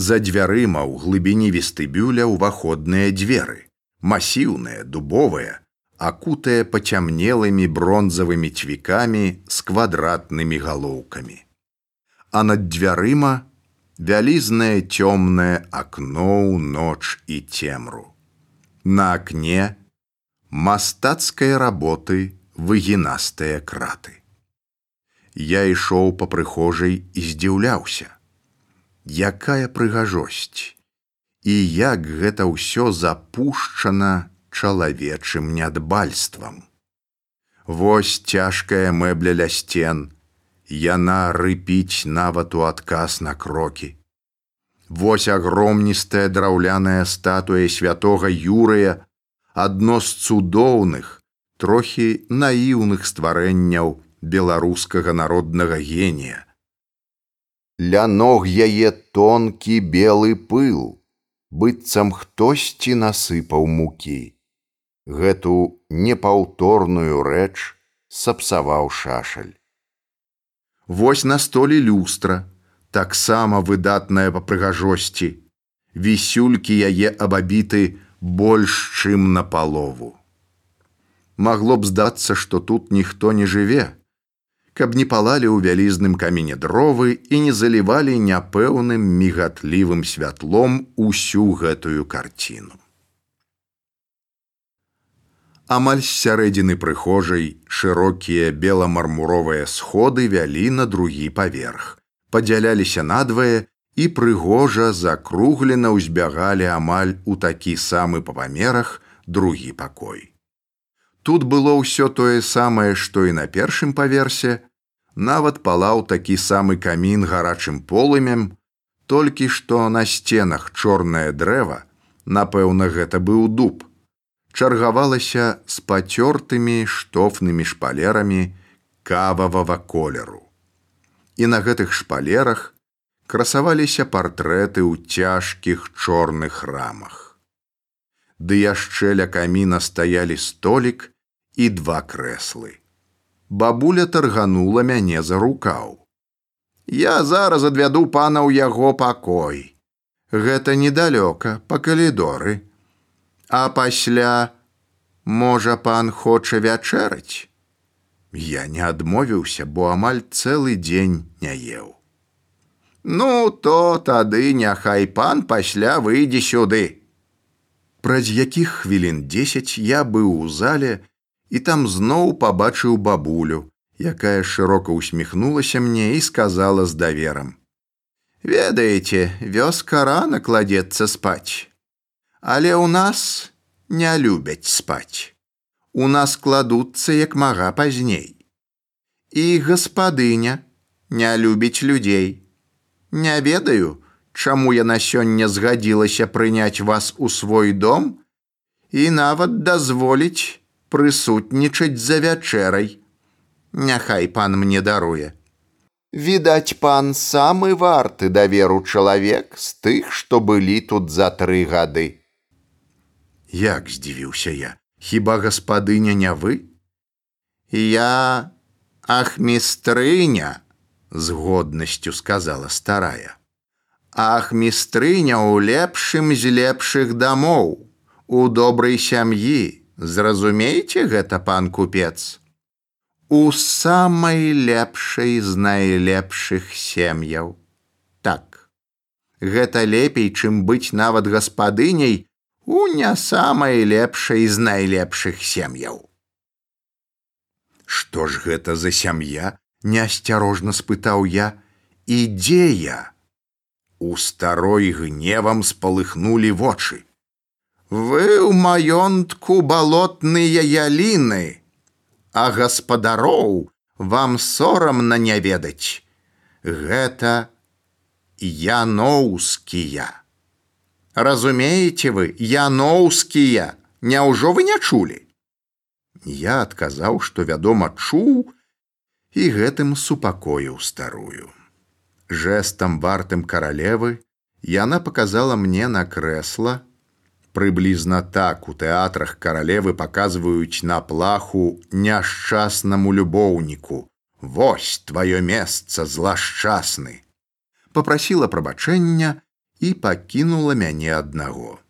За дзвярыма ў глыбіні вестыбюля ўваходныя дзверы, масіўныя, дубовыя, акутыя пацямнелымі бронзавымі цвікамі з квадратнымі галоўкамі. А над дзвярыма вялізнае цёмнае акно ў ноч і цемру. На акне, мастацкай работы выгінастыя краты. Я ішоў па прыхожай і здзіўляўся. Якая прыгажосць і як гэта ўсё запушчана чалавечым нядбальствам. Вось цяжкая мэбля ля сцен, Яна рыпіць нават у адказ на крокі. Вось агромністая драўляная статуя святого Юрыя, адно з цудоўных, трохі наіўных стварэнняў беларускага народнага генія. Ля ног яе тонкі белы пыл, быццам хтосьці насыпаў мукі. Гэту непаўторную рэч сапсаваў шашаль. Вось на столі люстра, таксама выдатная па прыгажосці. Вісюлькі яе абабіты, больш чым на палову. Магло б здацца, што тут ніхто не жыве, каб не палалі ў вялізным каміне дровы і не залівалі няпэўным мігатлівым святлом усю гэтую карціну. Амаль з сярэдзіны прыхожай шырокія беламармуровыя сходы вялі на другі паверх, падзяляліся надвае і прыгожа закруглена ўзбягалі амаль у такі самы па памерах другі пакой. Тут было ўсё тое самае, што і на першым паверсе, нават палаў такі самы камін гарачым полымем, толькі што на сценах чорнае дрэва, напэўна, гэта быў дуб, чаргавалася з пацёртымі штофнымі шпалерамі кававага колеру. І на гэтых шпалерах красаваліся партрэты ў цяжкіх чорных рамах. Ды яшчэ ля каміна стаялі столік і два крэслы. Бабуля тарганула мяне за рукаў. Я зараз адвяду пана ў яго пакой. Гэта недалёка па калідоры. А пасля можа пан хоча вячэраць. Я не адмовіўся, бо амаль цэлы дзень не еў. Ну, то тады няхай пан пасля выйдзе сюды. Праз якіх хвілін дзесяць я быў у зале і там зноў пабачыў бабулю, якая шырока усміхнулася мне і сказала з даверам: « Ведаеце, вёска рана кладецца спаць. Але ў нас не любяць спаць. У нас кладуцца як мага пазней. І гаспадыня не любіць людзей. Не ведаю, чаму яна сёння згадзілася прыняць вас у свой дом і нават дазволіць прысутнічаць за вячэрай. Няхай пан мне даруе. Відаць, пан самы варты даверу чалавек з тых, што былі тут за тры гады. Як здзівіўся я, хіба гаспадыня не вы? Я ахмістрыня, з годнасцю сказала старая. Ахмістрыня ў лепшым з лепшых дамоў, у добрай сям'і, зразумейце гэта пан купец у самай лепшай з найлепшых сем'яў. Так, гэта лепей, чым быць нават гаспадыняй у не самай лепшай з найлепшых сем'яў. Што ж гэта за сям'я? неасцярожна спытаў я, і дзе я? У старой гневам спалыхнулі вочы. Вы ў маёнтку балотныя яліны, а гаспадароў вам сорамна не ведаць. Гэта яноўскія. Разумееце вы, яноўскія, Няўжо вы не чулі? Я адказаў, што вядома чуў і гэтым супакоіў старую. Жэстам вартым каралевы яна показала мне на крэсла, Прыблізна так у тэатрах каралевы паказваюць на плаху няшчаснаму любоўніку. Вось тваё месца злашчасны. Папрасіла прабачэння і пакінула мяне аднаго.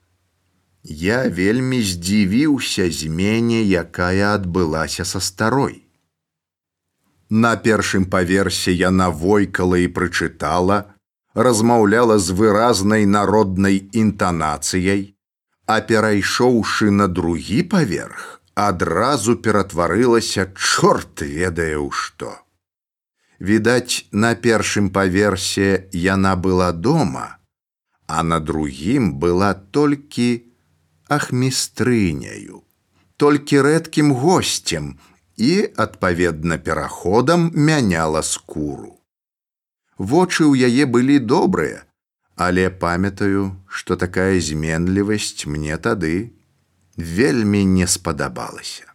Я вельмі здзівіўся змене, якая адбылася са старой. На першым паверсе яна войкала і прычытала, размаўляла з выразнай народнай інтанацыяй, а перайшоўшы на другі паверх, адразу ператварылася чорт ведае ў што. Відаць, на першым паверсе яна была дома, а на другім была толькі ахмістрыняю, толькі рэдкім госцем і, адпаведна пераходам мяняла скуру. Вочы ў яе былі добрыя, Але памятаю, што такая зменлівасць мне тады вельмі не спадабалася.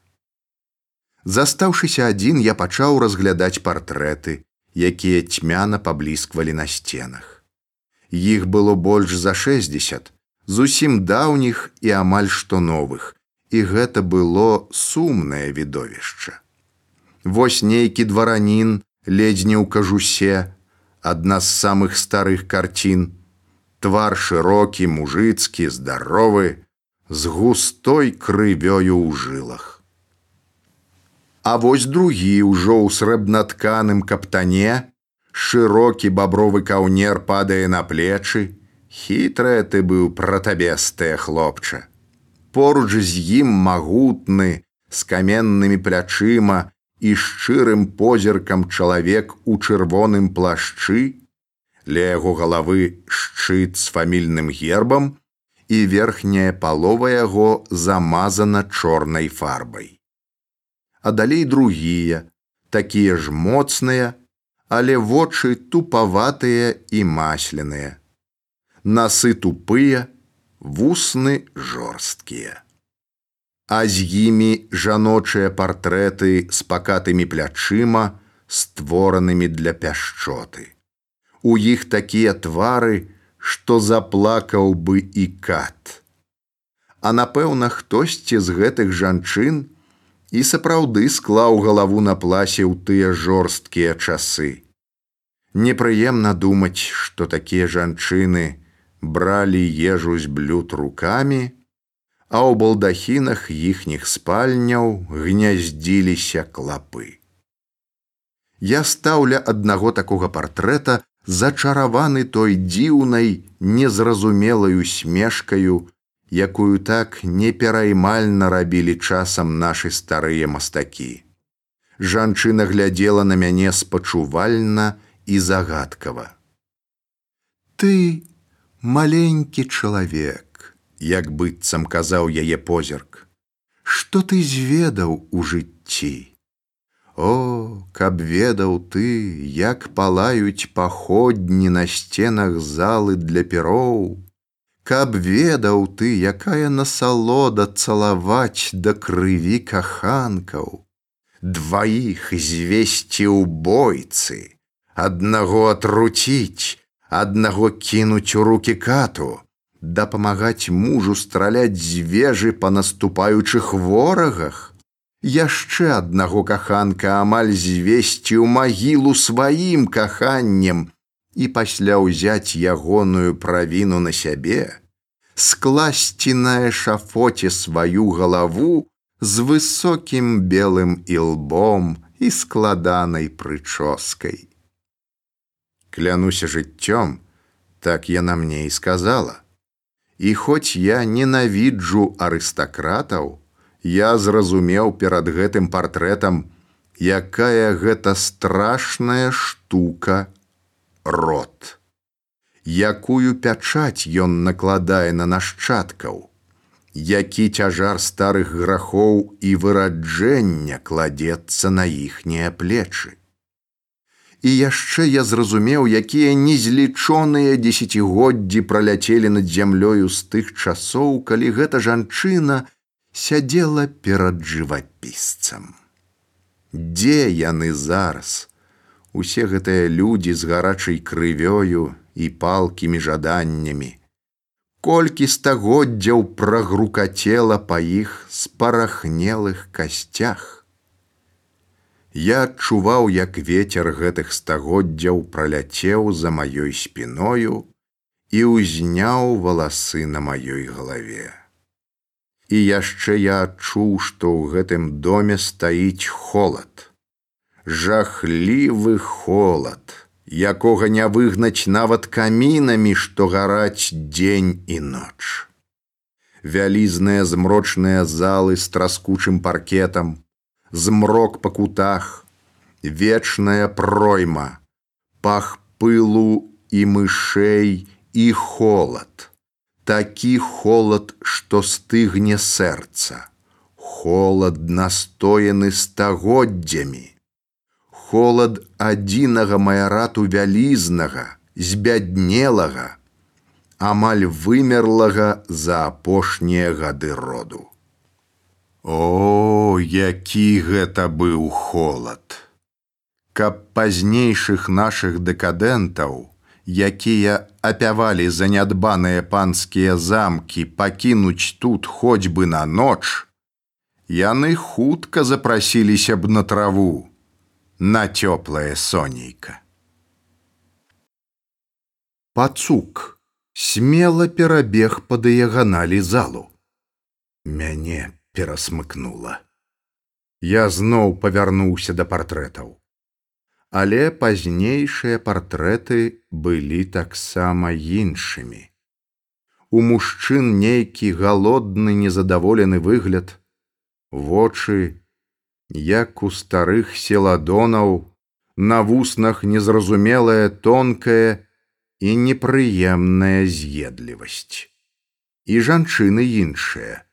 Застаўшыся адзін, я пачаў разглядаць партрэты, якія цьмяна паблісквалі на сценах. Іх было больш за 60, зусім даўніх і амаль што новых, і гэта было сумнае відовішча. Вось нейкі дваранін, ледзь не ў кажусе, адна з самых старых карцін, твар шырокі, мужыцкі, здаровы, з густой крывёю ў жылах. А вось другі ўжо ў срэбнатканым каптане, шырокі бабровы каўнер падае на плечы, хітрая ты быў пратабестае хлопча. Поруч з ім магутны, з каменнымі плячыма і шчырым позіркам чалавек у чырвоным плашчы, ля яго галавы шчыт з фамільным гербам і верхняя палова яго замазана чорнай фарбай. А далей другія, такія ж моцныя, але вочы тупаватыя і масленыя. Насы тупыя, вусны жорсткія. А з імі жаночыя партрэты з пакатымі плячыма, створанымі для пяшчоты у іх такія твары, што заплакаў бы і кат. А напэўна, хтосьці з гэтых жанчын і сапраўды склаў галаву на пласе ў тыя жорсткія часы. Непрыемна думаць, што такія жанчыны бралі ежу з блюд рукамі, а ў балдахінах іхніх спальняў гняздзіліся клапы. Я стаўля аднаго такога партрэта зачараваны той дзіўнай незразумелаю смешкаю, якую так непераймальна рабілі часам нашы старыя мастакі. Жанчына глядзела на мяне спачувальна і загадкава. Ты маленькі чалавек, як быццам казаў яе позірк, што ты зведаў у жыцці. О, каб ведаў ты, як палаюць паходні на сценах залы для пероў, Каб ведаў ты, якая насалода цалаваць да крыві каханкаў, дваіх звесці ў бойцы, аднаго атруціць, аднаго кінуць у руки кату, дапамагаць мужу страляць з вежы па наступаючых ворагах, яшчэ аднаго каханка амаль звесці ў магілу сваім каханнем і пасля ўзяць ягоную правіну на сябе, скласці на эшафоце сваю галаву з высокім белым ілбом і складанай прычоскай. Клянуся жыццём, так яна мне і сказала. І хоць я ненавіджу арыстакратаў, я зразумеў перад гэтым партрэтам, якая гэта страшная штука рот. Якую пячаць ён накладае на нашчадкаў, які цяжар старых грахоў і выраджэння кладецца на іхнія плечы. І яшчэ я зразумеў, якія незлічоныя дзесяцігоддзі праляцелі над зямлёю з тых часоў, калі гэта жанчына сядзела перад жывапісцам. Дзе яны зараз? Усе гэтыя людзі з гарачай крывёю і палкімі жаданнямі. Колькі стагоддзяў прагрукацела па іх спарахнелых касцях. Я адчуваў, як ветер гэтых стагоддзяў праляцеў за маёй спіною і ўзняў валасы на маёй галаве. І яшчэ я адчуў, што ў гэтым доме стаіць холад. Жахлівы холад, якога не выгнаць нават камінамі, што гараць дзень і ноч. Вялізныя змрочныя залы з траскучым паркетам, змрок па кутах, вечная пройма, пах пылу і мышэй і холад. Такі холад, што стыгне сэрца, холад настояны стагоддзямі. Холад адзінага майарату вялізнага, збяднелага, амаль вымерлага за апошнія гады роду. О, які гэта быў холад! Каб пазнейшых нашых дэкадэнтаў, якія апявалі занядбаныя панскія замкі пакінуць тут хоць бы на ноч, яны хутка запрасіліся б на траву, на цёплае сонейка. Пацук смела перабег па дыяганалі залу. Мяне перасмыкнула. Я зноў павярнуўся да партрэтаў. Але пазнейшыя партрэты былі таксама іншымі. У мужчын нейкі галодны незадаволены выгляд, вочы, як у старых селадонаў, на вуснах незразумелая тонкая і непрыемная з'едлівасць. І жанчыны іншыя,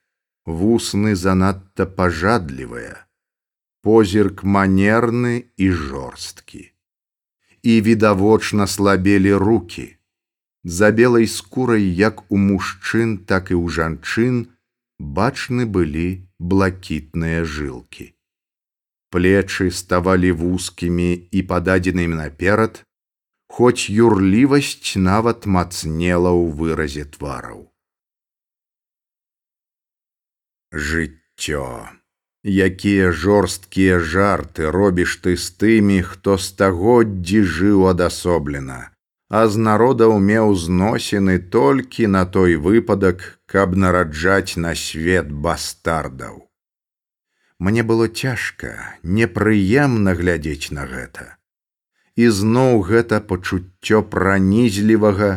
вусны занадта пажадлівыя, позірк манерны і жорсткі. І відавочна слабелі руки. За белай скурай як у мужчын, так і ў жанчын бачны былі блакітныя жылкі. Плечы ставалі вузкімі і пададзенымі наперад, хоць юрлівасць нават мацнела ў выразе твараў жыццё. Якія жорсткія жарты робіш ты з тымі хто стагоддзі жыў адасоблена а з народаў меў зносіны толькі на той выпадак каб нараджаць на свет бастардаў. Мне было цяжка непрыемна глядзець на гэта. І зноў гэта пачуццё пранізлівага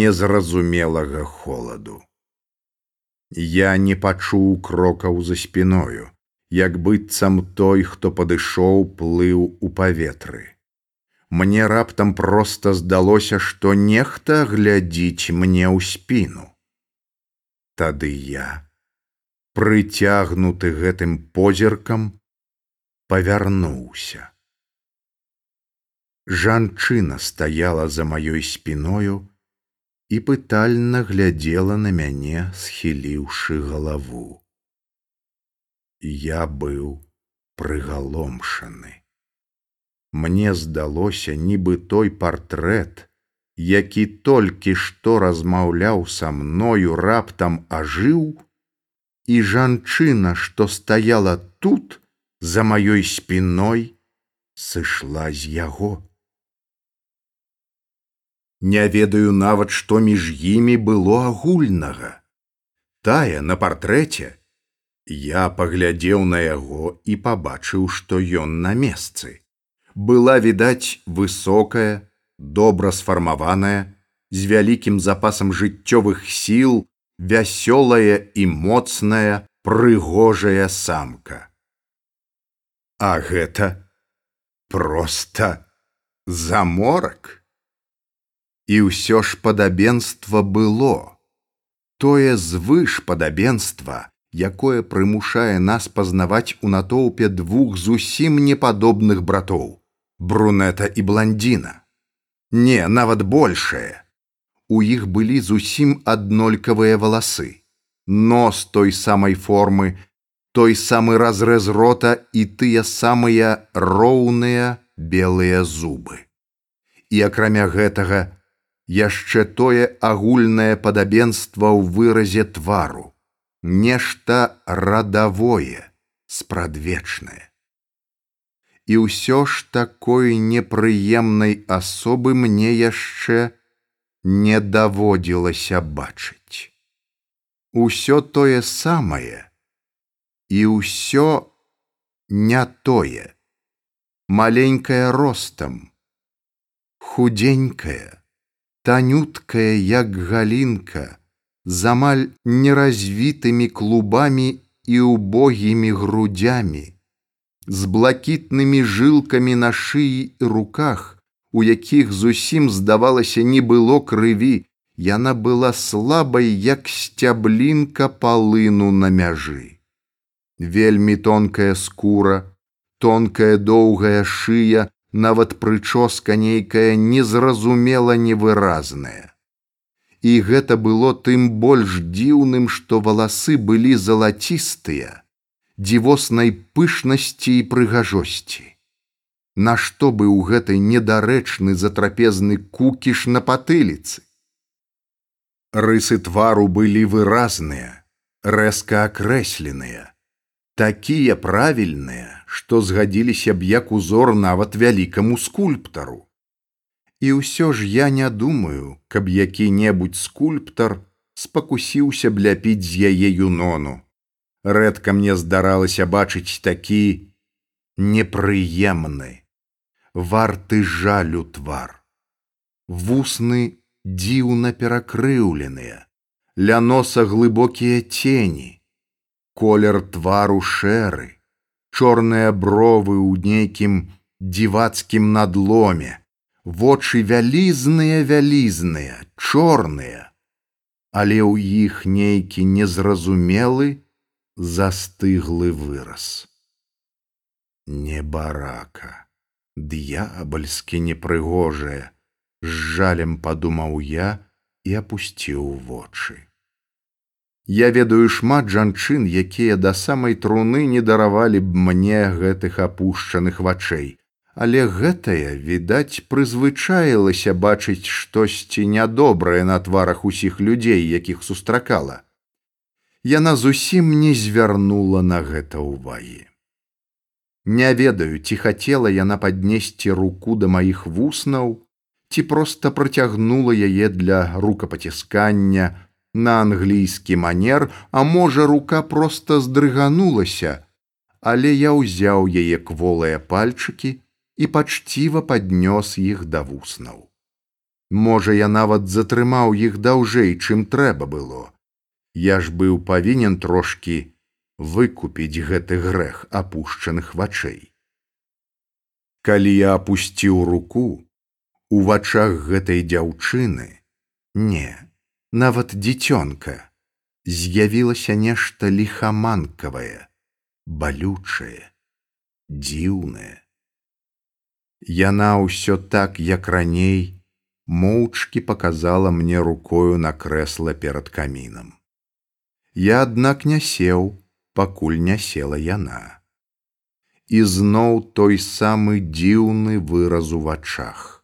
незразумелага холаду Я не пачуў крокаў за спіною, як быццам той, хто падышоў плыў у паветры. Мне раптам проста здалося, што нехта глядзіць мне ў спіну. Тады я, прыцягнуты гэтым позіркам, павярнуўся. Жанчына стаяла за маёй спіною, і пытальна глядзела на мяне, схіліўшы галаву. Я быў прыгаломшаны. Мне здалося, нібы той партрэт, які толькі што размаўляў са мною раптам ажыў, і жанчына, што стаяла тут за маёй спіной, сышла з яго. Не ведаю нават, што між імі было агульнага. Тая на партрэце я паглядзеў на яго і пабачыў, што ён на месцы. Была відаць высокая, добра сфармаваная, з вялікім запасам жыццёвых сіл, вясёлая і моцная, прыгожая самка. А гэта просто заморак і ўсё ж падабенства было. Тое звыш падабенства якое прымушае нас пазнаваць у натоўпе двух зусім непадобных братоў брунета і бландзіна не нават большае. У іх былі зусім аднолькавыя валасы. Нос той самай формы той самы разрэз рота і тыя самыя роўныя белыя зубы. І акрамя гэтага яшчэ тое агульнае падабенства ў выразе твару, нешта радавое, спрадвечнае. І ўсё ж такой непрыемнай асобы мне яшчэ не даводзілася бачыць. Усё тое самае і ўсё не тое, маленькая ростам, худенькая, танюткая, як галінка, з амаль неразвітымі клубамі і убогімі грудямі, з блакітнымі жылкамі на шыі і руках, у якіх зусім здавалася не было крыві, яна была слабай, як сцяблінка палыну на мяжы. Вельмі тонкая скура, тонкая доўгая шыя, нават прычоска нейкая незразумела невыразная. І гэта было тым больш дзіўным, што валасы былі залацістыя, дзівоснай пышнасці і прыгажосці. Нашто бы ў гэтай недарэчны затрапезны кукіш на патыліцы? Рысы твару былі выразныя, рэзка акрэсленыя, такія правільныя, што згадзіліся б як узор нават вялікаму скульптару. І ўсё ж я не думаю, каб які-небудзь скульптар спакусіўся б ляпіць з яе юнону. Рэдка мне здаралася бачыць такі непрыемны, варты жалю твар. Вусны дзіўна перакрыўленыя, ля носа глыбокія цені, колер твару шэры, чорныя бровы ў нейкім дзівацкім надломе, вочы вялізныя вялізныя, чорныя, але ў іх нейкі незразумелы застыглы выраз. Небарака, д'ябальскі непрыгожая, з жалем падумаў я і апусціў вочы. Я ведаю шмат жанчын, якія да самай труны не даравалі б мне гэтых апушчаных вачэй. Але гэтая, відаць, прызвычаілася бачыць штосьці нядобрае на тварах усіх людзей, якіх сустракала. Яна зусім не звярнула на гэта ўвагі. Не ведаю, ці хацела яна паднесці руку да маіх вуснаў, ці проста працягнула яе для рукапаціскання, на англійскі манер, а можа, рука проста здрыганулася, але я ўзяў яе кволыя пальчыкі і пачціва паднёс іх да вуснаў. Можа, я нават затрымаў іх даўжэй, чым трэба было. Я ж быў павінен трошкі выкупіць гэты грэх апушчаных вачэй. Калі я апусціў руку, у вачах гэтай дзяўчыны не нават дзіцёнка з'явілася нешта ліхаманкавае балючае дзіўнае. Яна ўсё так як раней моўчкі показала мне рукою на крэсла перад камінам. Я аднак не сеў пакуль не села яна. І зноў той самы дзіўны выраз у вачах.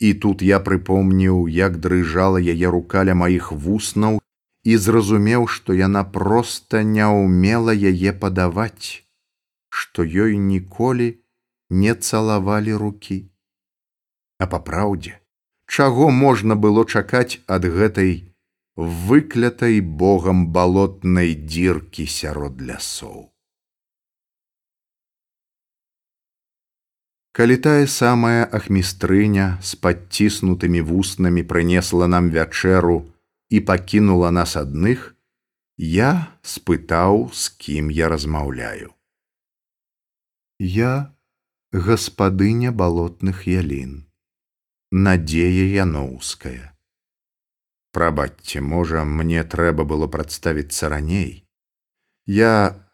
І тут я прыпомніў, як дрыжала яе рука ля маіх вуснаў і зразумеў, што яна проста не ўмела яе падаваць, што ёй ніколі не цалавалі рукі. А па праўдзе, чаго можна было чакаць ад гэтай выклятай богам балотнай дзіркі сярод лясоў. Калі тая самая ахмістрыня з падціснутымі вуснамі прынесла нам вячэру і пакінула нас адных, я спытаў, з кім я размаўляю. Я гаспадыня балотных ялін, надзея яноўская. Прабачце, можа, мне трэба было прадставіцца раней. Я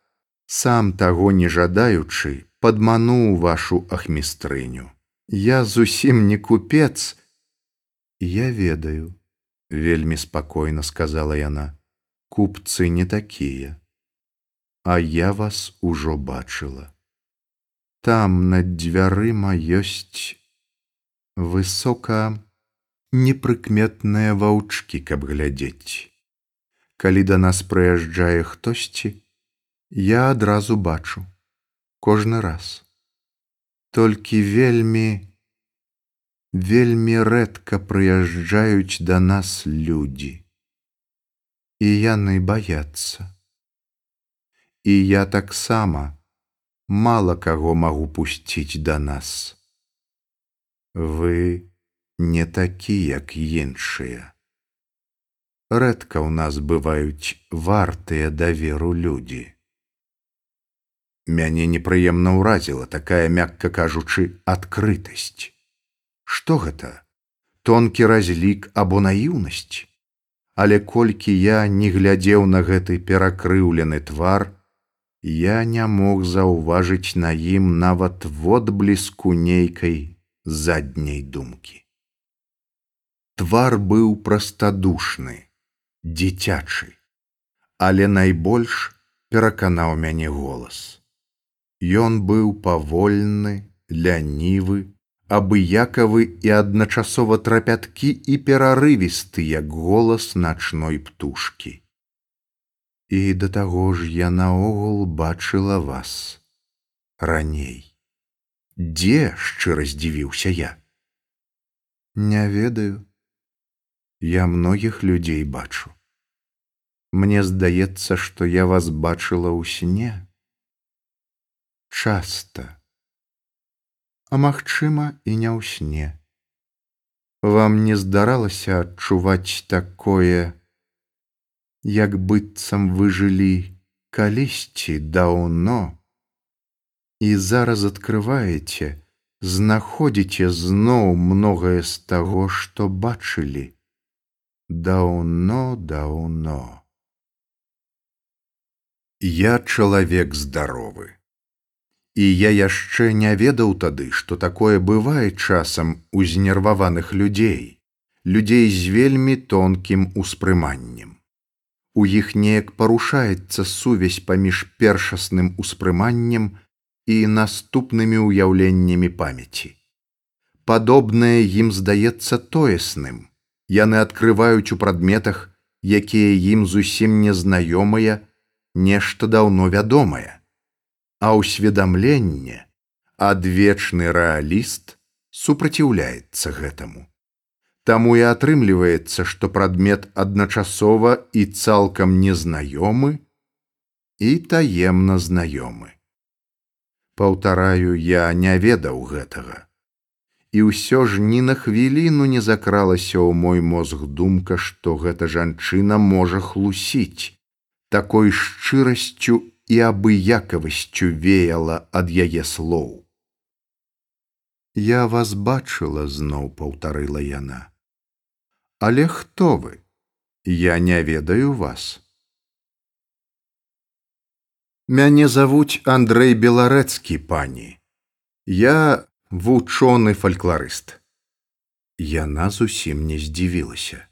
сам таго не жадаючы, падмануў вашу ахмістрыню. Я зусім не купец, я ведаю, вельмі спакойна сказала яна. Купцы не такія, А я вас ужо бачыла. Там над дзвярыма ёсць высока непрыкметныя ваўчкі, каб глядзець. Калі да нас прыязджае хтосьці, я адразу бачу кожны раз. Толькі вельмі, вельмі рэдка прыязджаюць да нас людзі. І яны баяцца. І я таксама мала каго магу пусціць да нас. Вы не такі, як іншыя. Рэдка ў нас бываюць вартыя даверу людзі. Мяне непрыемна ўразіла такая, мякка кажучы, адкрытасць. Што гэта? Тонкі разлік або наіўнасць. Але колькі я не глядзеў на гэты перакрыўлены твар, я не мог заўважыць на ім нават водбліску нейкай задняй думкі. Твар быў прастадушны, дзіцячы, але найбольш пераканаў мяне голас. Ён быў павольны, лянівы, абыякавы і адначасова трапяткі і перарывісты, як голас начной птушкі. І да таго ж я наогул бачыла вас раней. Дзе шчыра здзівіўся я? Не ведаю. Я многіх людзей бачу. Мне здаецца, што я вас бачыла ў сне часта. А магчыма, і не ў сне. Вам не здаралася адчуваць такое, як быццам вы жылі калісьці даўно. І зараз открываеце, знаходзіце зноў многае з таго, што бачылі даўно даўно. Я чалавек здаровы. І я яшчэ не ведаў тады, што такое бывае часам у знерваваных людзей, людзей з вельмі тонкім успрыманнем. У іх неяк парушаецца сувязь паміж першасным успрыманнем і наступнымі ўяўленнямі памяці. Падобнае ім здаецца тоесным. Яны адкрываюць у прадметах, якія ім зусім незнаёмыя, нешта даўно вядомае а ўсведамленне, адвечны рэаліст супраціўляецца гэтаму. Таму і атрымліваецца, што прадмет адначасова і цалкам незнаёмы і таемна знаёмы. Паўтараю, я не ведаў гэтага. І ўсё ж ні на хвіліну не закралася ў мой мозг думка, што гэта жанчына можа хлусіць такой шчырасцю і абыякавасцю веяла ад яе слоў. Я вас бачыла зноў паўтарыла яна. Але хто вы? Я не ведаю вас. Мяне завуць Андрэй беларэцкі пані. Я вучоны фальклорыст. Яна зусім не здзівілася.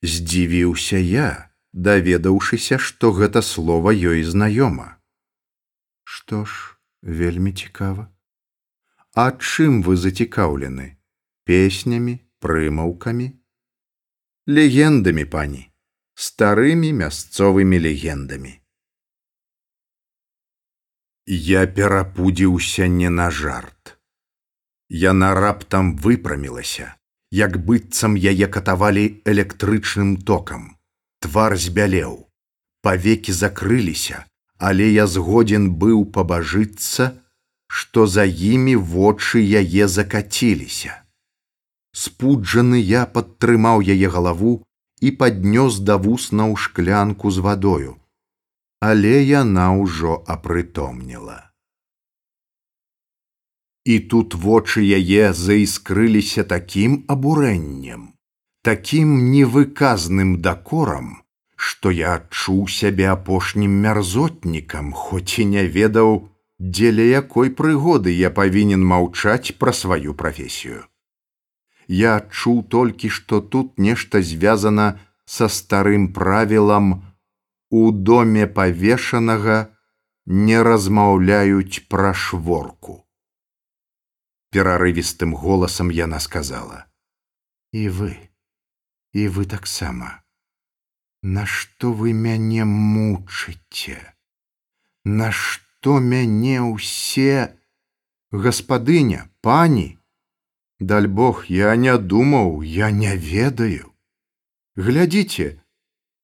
Здзівіўся я даведаўшыся, што гэта слова ёй знаёма. Што ж, вельмі цікава. А чым вы зацікаўлены? Песнямі прымаўкамі? Легендамі пані старымі мясцовымі легендамі. Я перапудзіўся не на жарт. Яна раптам выпрамілася як быццам яе катавалі электрычным токам твар збялеў. Павекі закрыліся але я згодзін быў пабажыцца што за імі вочы яе закаціліся. Спуджаны я падтрымаў яе галаву і паднёс да вуснаў шклянку з вадою. Але яна ўжо апрытомніла І тут вочы яе заіскрыліся такім абурэннем, такім невыказным дакорам, што я адчуў сябе апошнім мярзотнікам, хоць і не ведаў, дзеля якой прыгоды я павінен маўчаць пра сваю прафесію. Я адчуў толькі, што тут нешта звязана са старым правілам у доме павешанага не размаўляюць пра шворку перарывістым голасам яна сказала і вы і вы таксама. Нашто вы мяне мучыце? Нашто мяне ўсе? Гаспадыня пані? Даль бог я не думаў я не ведаю. Глядзіце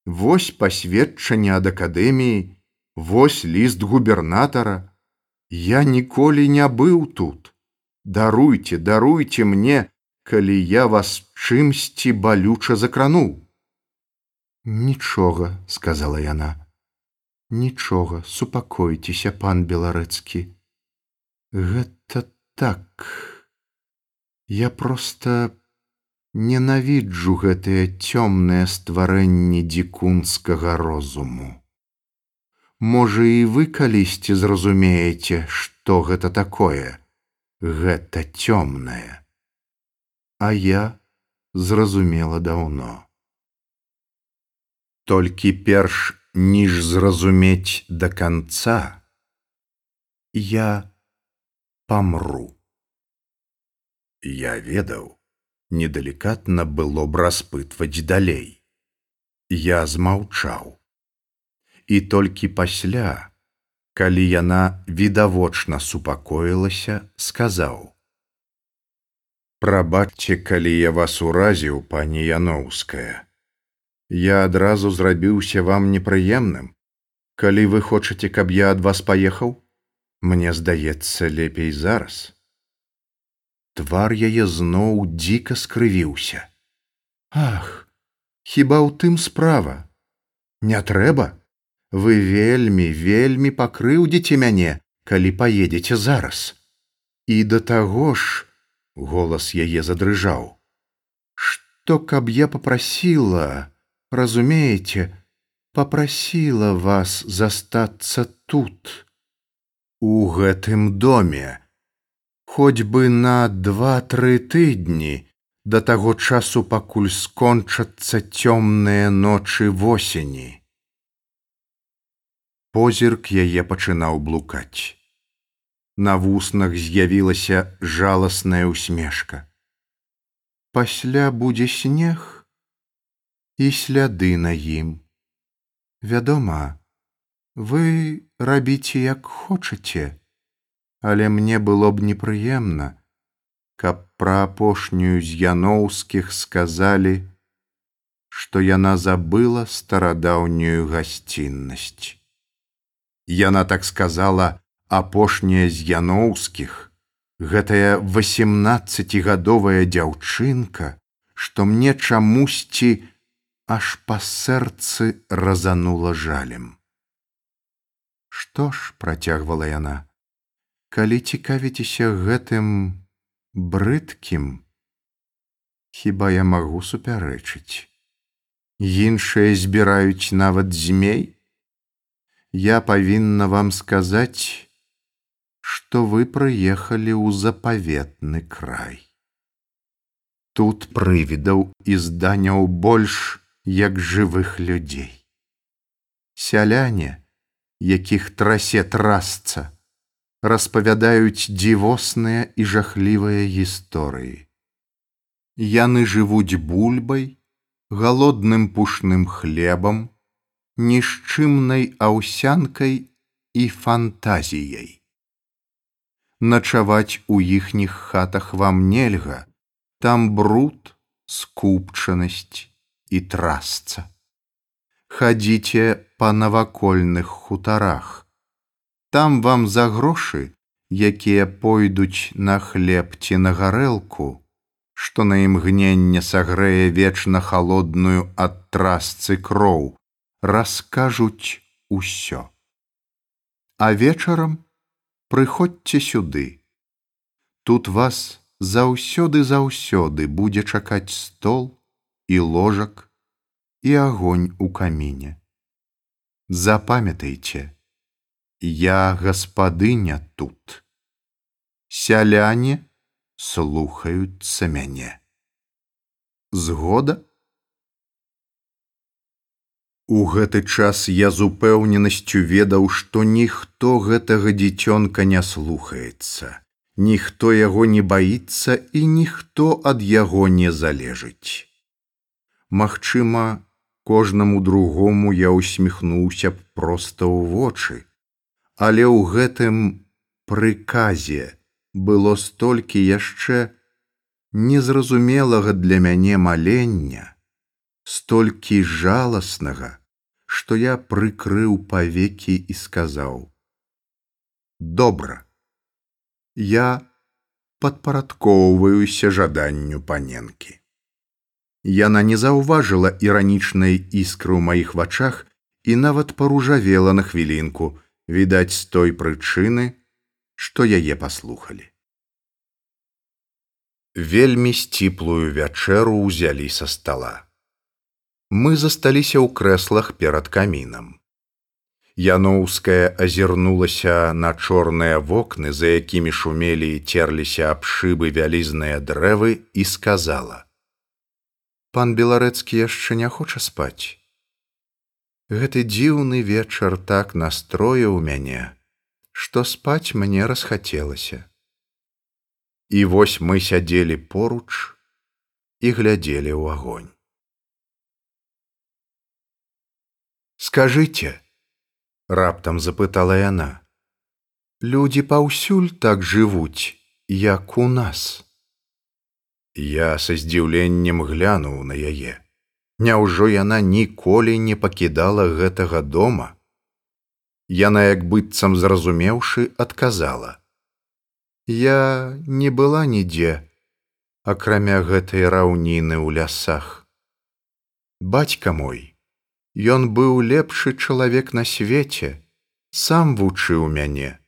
вось пасведчанне ад акадэміі вось ліст губернатара. Я ніколі не быў тут. Даруйте даруйте мне калі я вас чымсьці балюча закрануў нічога сказала яна. Нічога супакойцеся пан беларэцкі. Гэта так. Я просто ненавіджу гэтыя цёмныя стварэнні дзікунскага розуму. Можа і вы калісьці зразумееце што гэта такое. Гэта цёмнае а я зразумела даўно. Толькі перш ніж зразумець да канца я памру. Я ведаў недалікатна было б распытваць далей. Я змаўчаў. І толькі пасля калі яна відавочна супакоілася сказаў прабачце калі я вас уразіў пані яноўская. Я адразу зрабіўся вам непрыемным. Калі вы хочаце каб я ад вас паехаў? Мне здаецца лепей зараз. Твар яе зноў дзіка скрывіўся. Ах хіба ў тым справа? Не трэба? Вы вельмі вельмі пакрыўдзіце мяне калі паедзеце зараз. І да таго ж голас яе задрыжаў што каб я попрасіла разумееце попрасіла вас застацца тут у гэтым доме хоць бы на два тры тыдні да таго часу пакуль скончацца цёмныя ночы восені позірк яе пачынаў блукаць. На вуснах з'явілася жаласная усмешка. Пасля будзе снег і сляды на ім. Вядома, вы рабіце як хочаце, але мне было б непрыемна, каб пра апошнюю з яноўскіх сказалі, што яна забыла старадаўнюю гасціннасць. Яна так сказала апошняя з яноўскіх, гэтая восемнадцацігадовая дзяўчынка, што мне чамусьці аж па сэрцы разанула жалем. Што ж працягвала яна, калі цікавіцеся гэтым брыдкім, хіба я магу супярэчыць. Іншыя збіраюць нават змей, я павінна вам сказаць, што вы прыехалі ў запаветны край. Тут прывідаў і зданяў больш як жывых людзей. Сяляне, якіх трасе трасца, распавядаюць дзівосныя і жахлівыя гісторыі. Яны жывуць бульбай, галодным пушным хлебам, нішчымнай аўсянкай і фантазіяй. Начаваць у іхніх хатах вам нельга, там бруд, скупчанасць і трасца. Хадзіце па навакольных хутарах. Там вам за грошы, якія пойдуць на хлеб ці на гарэлку, што на імгненне сагрэе вечна халодную ад трасцы кроў, раскажуць усё. А вечарам прыходзьце сюды. Тут вас заўсёды заўсёды будзе чакаць стол і ложак і агонь у каміне. Запамятайце, я гаспадыня тут. Сяляне слухаюцца мяне. Згода? У гэты час я з упэўненасцю ведаў, што ніхто гэтага дзіцёнка не слухаецца. Ніхто яго не баіцца і ніхто ад яго не залежыць. Магчыма, кожнаму другому я усміхнуўся б проста ў вочы, але ў гэтым прыказе было столькі яшчэ незразумелага для мяне малення, столькі жаласнага, што я прыкрыў павекі і сказаў: « Добра, я падпарадкоўваюся жаданню паненкі. Яна не заўважыла іранічнай іскры ў маіх вачах і нават паружавела на хвілінку, відаць з той прычыны, што яе паслухалі. Вельмі сціплую вячэру ўзялі са стола. Мы засталіся ў крэслах перад камінам. Яноўская азірнулася на чорныя вокны, за якімі шумелі і церліся аб шыбы вялізныя дрэвы і сказала: пан беларэцкі яшчэ не хоча спаць. Гэты дзіўны вечар так настроіў мяне, што спаць мне расхацелася. І вось мы сядзелі поруч і глядзелі ў агонь. Скажыце, раптам запытала яна, людзі паўсюль так жывуць, як у нас. Я са здзіўленнем глянуў на яе. Няўжо яна ніколі не пакідала гэтага дома. Яна як быццам зразумеўшы, адказала: « Я не была нідзе, акрамя гэтай раўніны ў лясах. Бацька мой, Ён быў лепшы чалавек на свеце, сам вучыў мяне.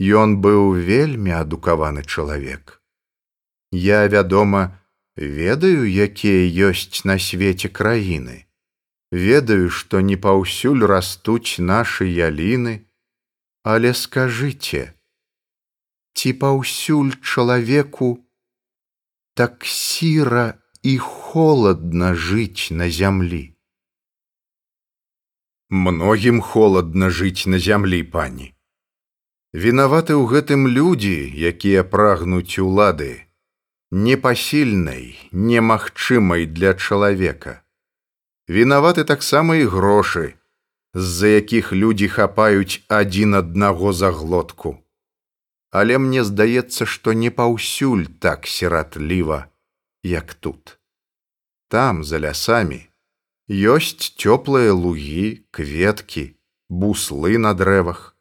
Ён быў вельмі адукаваны чалавек. Я, вядома, ведаю, якія ёсць на свеце краіны. Ведаю, што не паўсюль растуць нашы яліны, але скажыце, ці паўсюль чалавеку так сіра і холодна жыць на зямлі. Многім холодна жыць на зямлі пані. Вінаваты ў гэтым людзі, якія прагнуць улады, непасільнай, немагчымай для чалавека. Вінаваты таксама і грошы, з-за якіх людзі хапаюць адзін аднаго за глотку. Але мне здаецца, што не паўсюль так сіратліва, як тут. Там, за лясамі, ёсць цёплыя лугі, кветкі, буслы на дрэвах.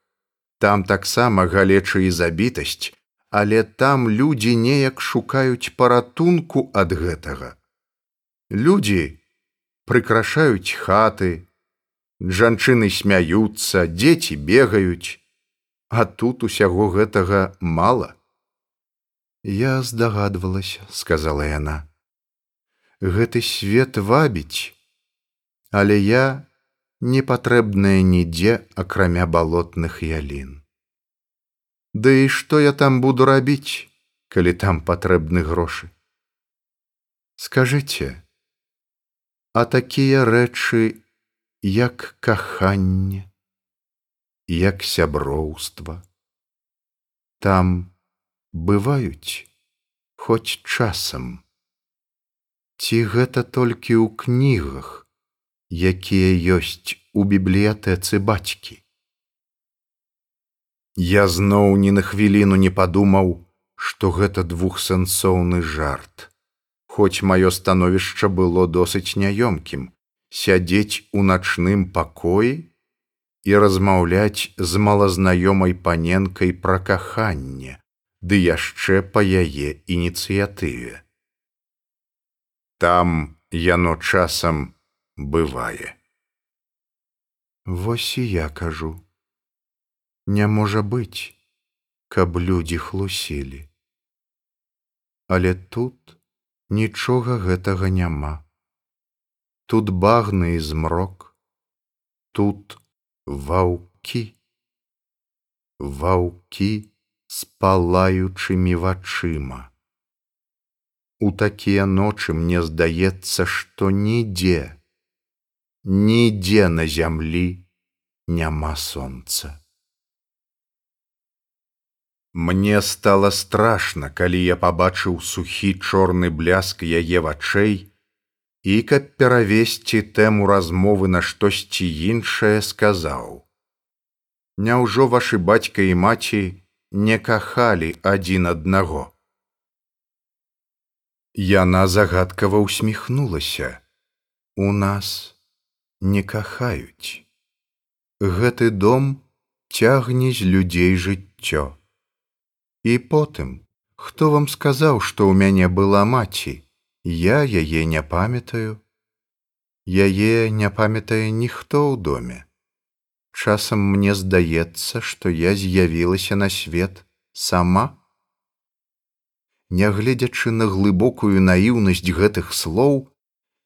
Там таксама галеча і забітасць, але там людзі неяк шукаюць паратунку ад гэтага. Людзі прыкрашаюць хаты, жанчыны смяюцца, дзеці бегаюць, а тут усяго гэтага мала. Я здагадвалася, сказала яна. Гэты свет вабіць, але я не патрэбная нідзе акрамя балотных ялін. Ды і што я там буду рабіць, калі там патрэбны грошы. Скажыце, а такія рэчы, як каханне, як сяброўства, там бываюць хоць часам. Ці гэта толькі ў кнігах, якія ёсць у бібліятэцы бацькі. Я зноў ні на хвіліну не падумаў, што гэта двухсэнсоўны жарт. Хоць маё становішча было досыць няёмкім, сядзець у начным пакоі і размаўляць з малазнаёмай паненкай пра каханне, ды яшчэ па яе ініцыятыве. Там яно часам бывае. Вось і я кажу: Не можа быць, каб людзі хлусілі. Але тут нічога гэтага няма. Тут багны і змрок, тут ваўкі, ваўкі з палаючымі вачыма. У такія ночы мне здаецца, што нідзе, нідзе на зямлі няма сонца. Мне стало страшна, калі я пабачыў сухі чорны бляск яе вачэй, і каб перавесці тэму размовы на штосьці іншае сказаў: Няўжо вашы бацька і маці не кахалі адзін аднаго. Яна загадкава усміхнулася. У нас не кахаюць. Гэты дом цягне з людзей жыццё. І потым, хто вам сказаў, што ў мяне была маці, я яе не памятаю. Яе не памятае ніхто ў доме. Часам мне здаецца, што я з'явілася на свет сама, Нягледзячы на глыбокую наіўнасць гэтых слоў,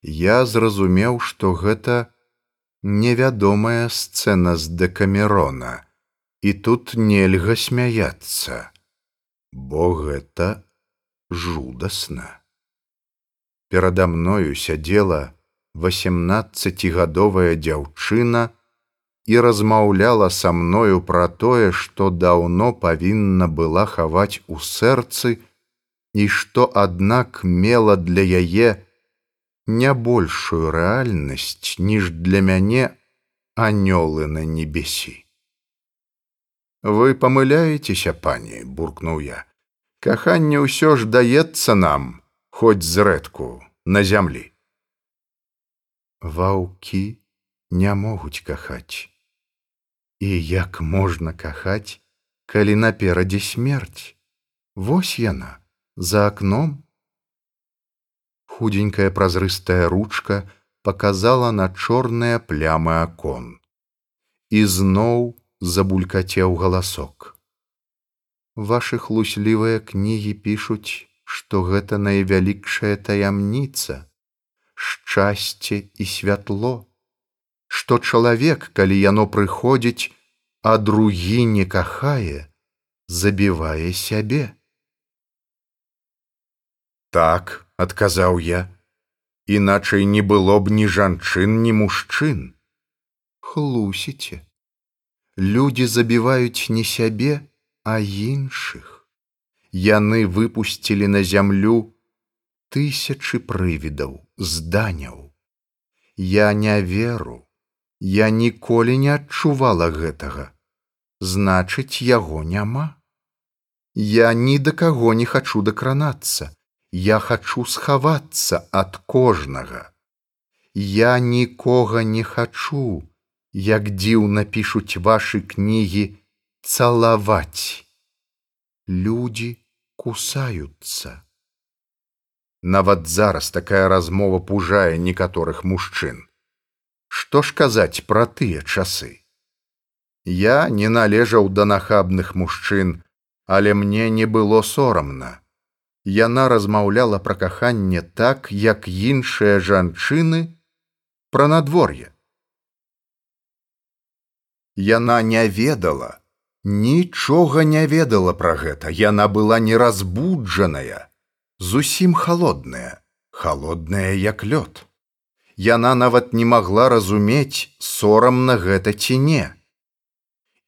я зразумеў, што гэта невядомая сцэна з дэкамерона, і тут нельга смяяцца, бо гэта жудасна. Перада мною сядзела восемнадцацігадовая дзяўчына і размаўляла са мною пра тое, што даўно павінна была хаваць у сэрцы, і што аднак мела для яе не большую рэальнасць, ніж для мяне анёлы на небесі. Вы памыляецеся, пані, буркнуў я. Каханне ўсё ж даецца нам, хоць зрэдку на зямлі. Ваўкі не могуць кахаць. І як можна кахаць, калі наперадзе смерць? Вось яна за окном худенькая празрыстая ручка показала на чорныя плямы акон. І зноў забулькацеў галасок. Ваши хлуслівыя кнігі пішуць што гэта найвялікшая таямніца шчасце і святло што чалавек калі яно прыходзіць а другі не кахае забівае сябе Так, адказаў я, іначай не было б ні жанчын, ні мужчын. Хлусіце. Людзі забіваюць не сябе, а іншых. Яны выпусцілі на зямлю тысячы прывідаў, зданяў. Я не веру, я ніколі не адчувала гэтага. Значыць, яго няма. Я ні да каго не хачу дакранацца я хачу схавацца ад кожнага. Я нікога не хачу, як дзіўна пішуць вашы кнігі цалаваць. Людзі кусаюцца. Нават зараз такая размова пужае некаторых мужчын. Што ж казаць пра тыя часы? Я не належаў да нахабных мужчын, але мне не было сорамна яна размаўляла пра каханне так, як іншыя жанчыны пра надвор'е. Яна не ведала, нічога не ведала пра гэта, яна была неразбуджаная, зусім холодная, холодная як лёд. Яна нават не магла разумець сорам на гэта ці не.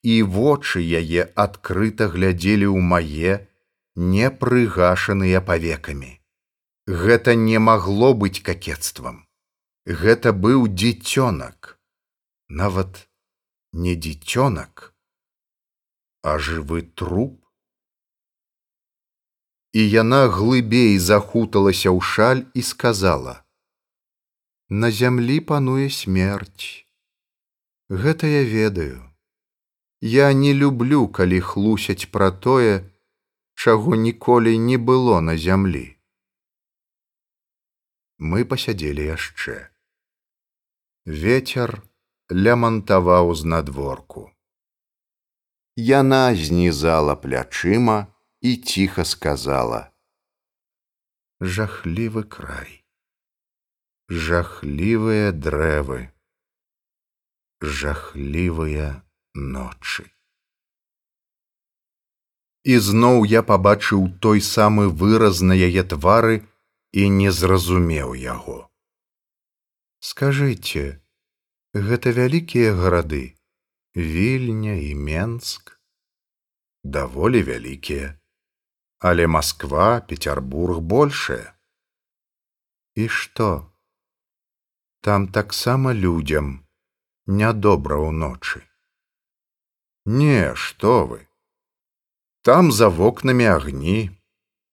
і вочы яе адкрыта глядзелі ў мае, не прыгашаныя павекамі. Гэта не магло быць какецтвам. Гэта быў дзіцёнак, нават не дзіцёнак, а жывы труп. І яна глыбей захуталася ў шаль і сказала: « На зямлі пануе смерць. Гэта я ведаю. Я не люблю, калі хлусяць пра тое, чаго ніколі не было на зямлі. Мы пасядзелі яшчэ. Вецер лямантаваў знадворку. Яна знізала плячыма і ціха сказала: « Жахлівы край, жахлівыя дрэвы, жахлівыя ночы і зноў я пабачыў той самы выраз на яе твары і не зразумеў яго. Скажыце, гэта вялікія гарады, вільня і Менск, даволі вялікія, але Масква, Петербург большая. І што? Там таксама людзям нядобра ўночы. Не, што вы? Там за вокнамі агні,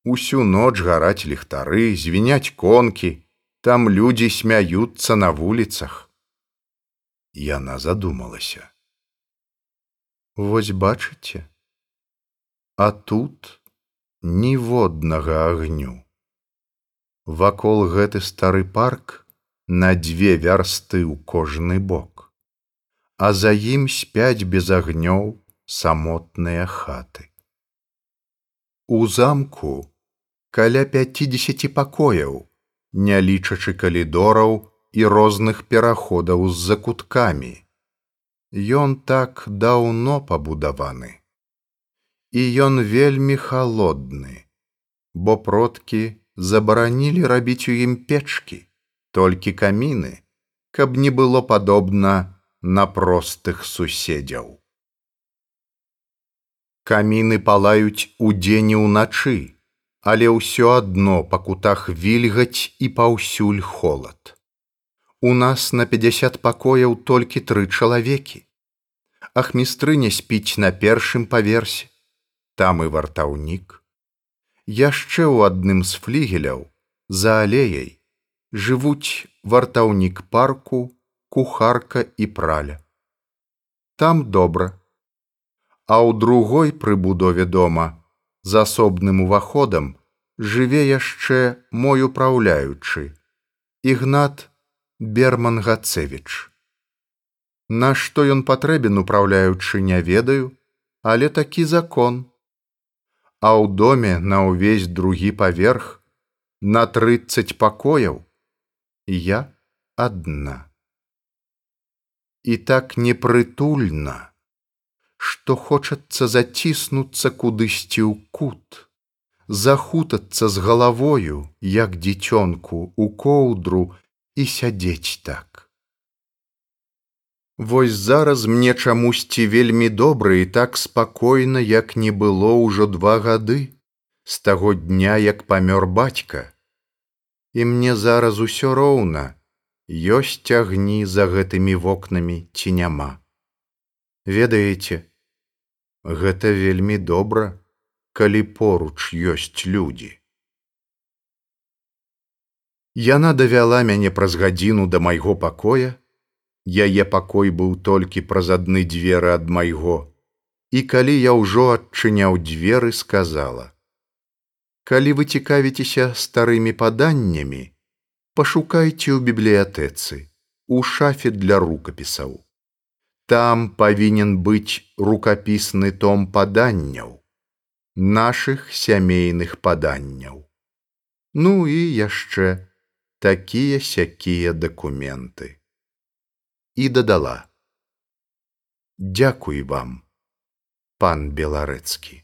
усю ноч гараць ліхтары, звіняць конкі, там людзі смяюцца на вуліцах. Яна задумалася. Вось бачыце, А тут ніводнага агню. Вакол гэты стары парк на дзве вярсты ў кожны бок, а за ім спяць без агнёў самотныя хаты. У замку каля пяцідзесяці пакояў, не лічачы калідораў і розных пераходаў з закуткамі. Ён так даўно пабудаваны. І ён вельмі халодны, бо продкі забаранілі рабіць у ім печкі, толькі каміны, каб не было падобна на простых суседзяў. Каміны палаюць удзень і ўначы, але ўсё адно па кутах вільгаць і паўсюль холад. У нас на 50 пакояў толькі тры чалавекі. Ахмістрыня спіць на першым паверсе, там і вартаўнік. Яшчэ ў адным з флігеляў за алеяй жывуць вартаўнік парку, кухарка і праля. Там добра а ў другой прыбудове дома з асобным уваходам жыве яшчэ мой упраўляючы ігнат бермангацевич Нашто ён патрэбен упраўляючы не ведаю але такі закон. А ў доме на ўвесь другі паверх на трыццаць пакояў я адна. І так непрытульна што хочацца заціснуцца кудысьці ў кут, захутацца з галавою, як дзіцёнку у коўдру і сядзець так. Вось зараз мне чамусьці вельмі добра і так спакойна, як не было ўжо два гады з таго дня, як памёр бацька. І мне зараз усё роўна, ёсць агні за гэтымі вокнамі ці няма. Ведаеце, Гэта вельмі добра, калі поруч ёсць людзі. Яна давяла мяне праз гадзіну да майго пакоя, яе пакой быў толькі праз адны дзверы ад майго, і калі я ўжо адчыняў дзверы, сказала: « Калі вы цікавіцеся старымі паданнямі, пашукайце ў бібліятэцы, у шафе для рукапісаў. Там павінен быць рукапісны том паданняў, нашых сямейных паданняў. Ну і яшчэ такія сякія дакументы. І дадала: Дякуй вам, пан беларэцкі.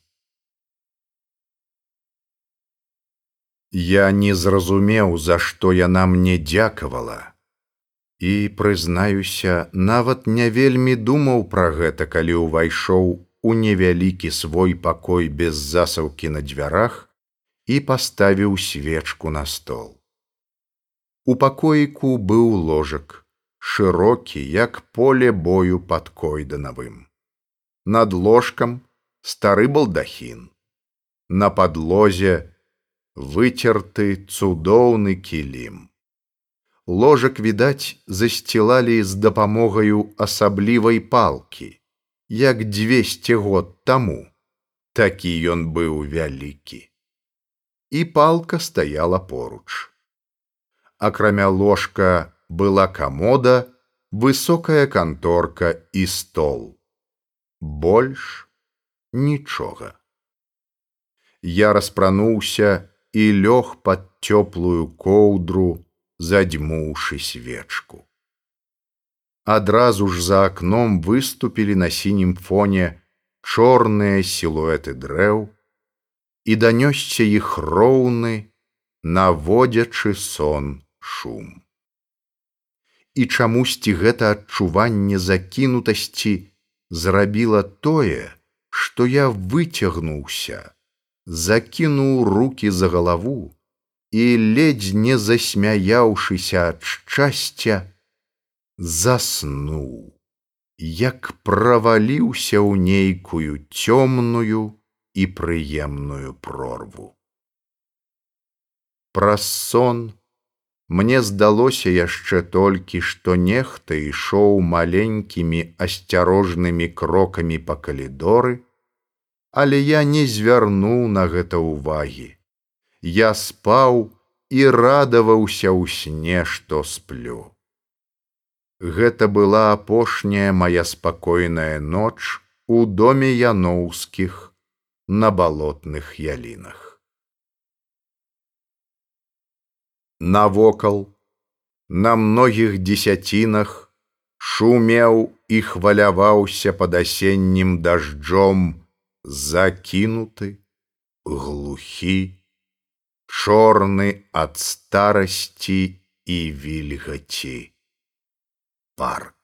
Я не зразумеў, за што яна мне дзякавала І прызнаюся, нават не вельмі думаў пра гэта, калі ўвайшоў у невялікі свой пакой без засаўкі на дзвярах і паставіў свечку на стол. У пакоіку быў ложак, шырокі, як поле бою пад койданавым. Над ложкам стары балдахін. На падлозе выцерты цудоўны кілім ложак відаць засцілалі з дапамогаю асаблівай палкі як дзвесце год таму. Такі ён быў вялікі. І палка стаяла поруч. Акрамя ложка была камода высокая канторка і стол. Больш нічога. Я распрануўся і лёг пад цёплую коўдру задзьмуўшы свечку. Адразу ж за акном выступілі на сінім фоне чорныя сілуэты дрэў і данёсся іх роўны, наводзячы сон шум. І чамусьці гэта адчуванне закінутасці зрабіла тое, што я выцягнуўся, закінуў руки за галаву, і ледзь не засмяяўшыся ад шчасця заснуў як праваліўся ў нейкую цёмную і прыемную прорву. Праз сон мне здалося яшчэ толькі што нехта ішоў маленькімі асцярожнымі крокамі па калідоры але я не звярнуў на гэта ўвагі я спаў і радаваўся ў сне, што сплю. Гэта была апошняя моя спакойная ноч у доме яноўскіх на балотных ялінах. Навокал, на многіх дзесяцінах шумеў і хваляваўся пад асеннім дажджом, закінуты, глухі, чорны ад старасці і вільгаці парк.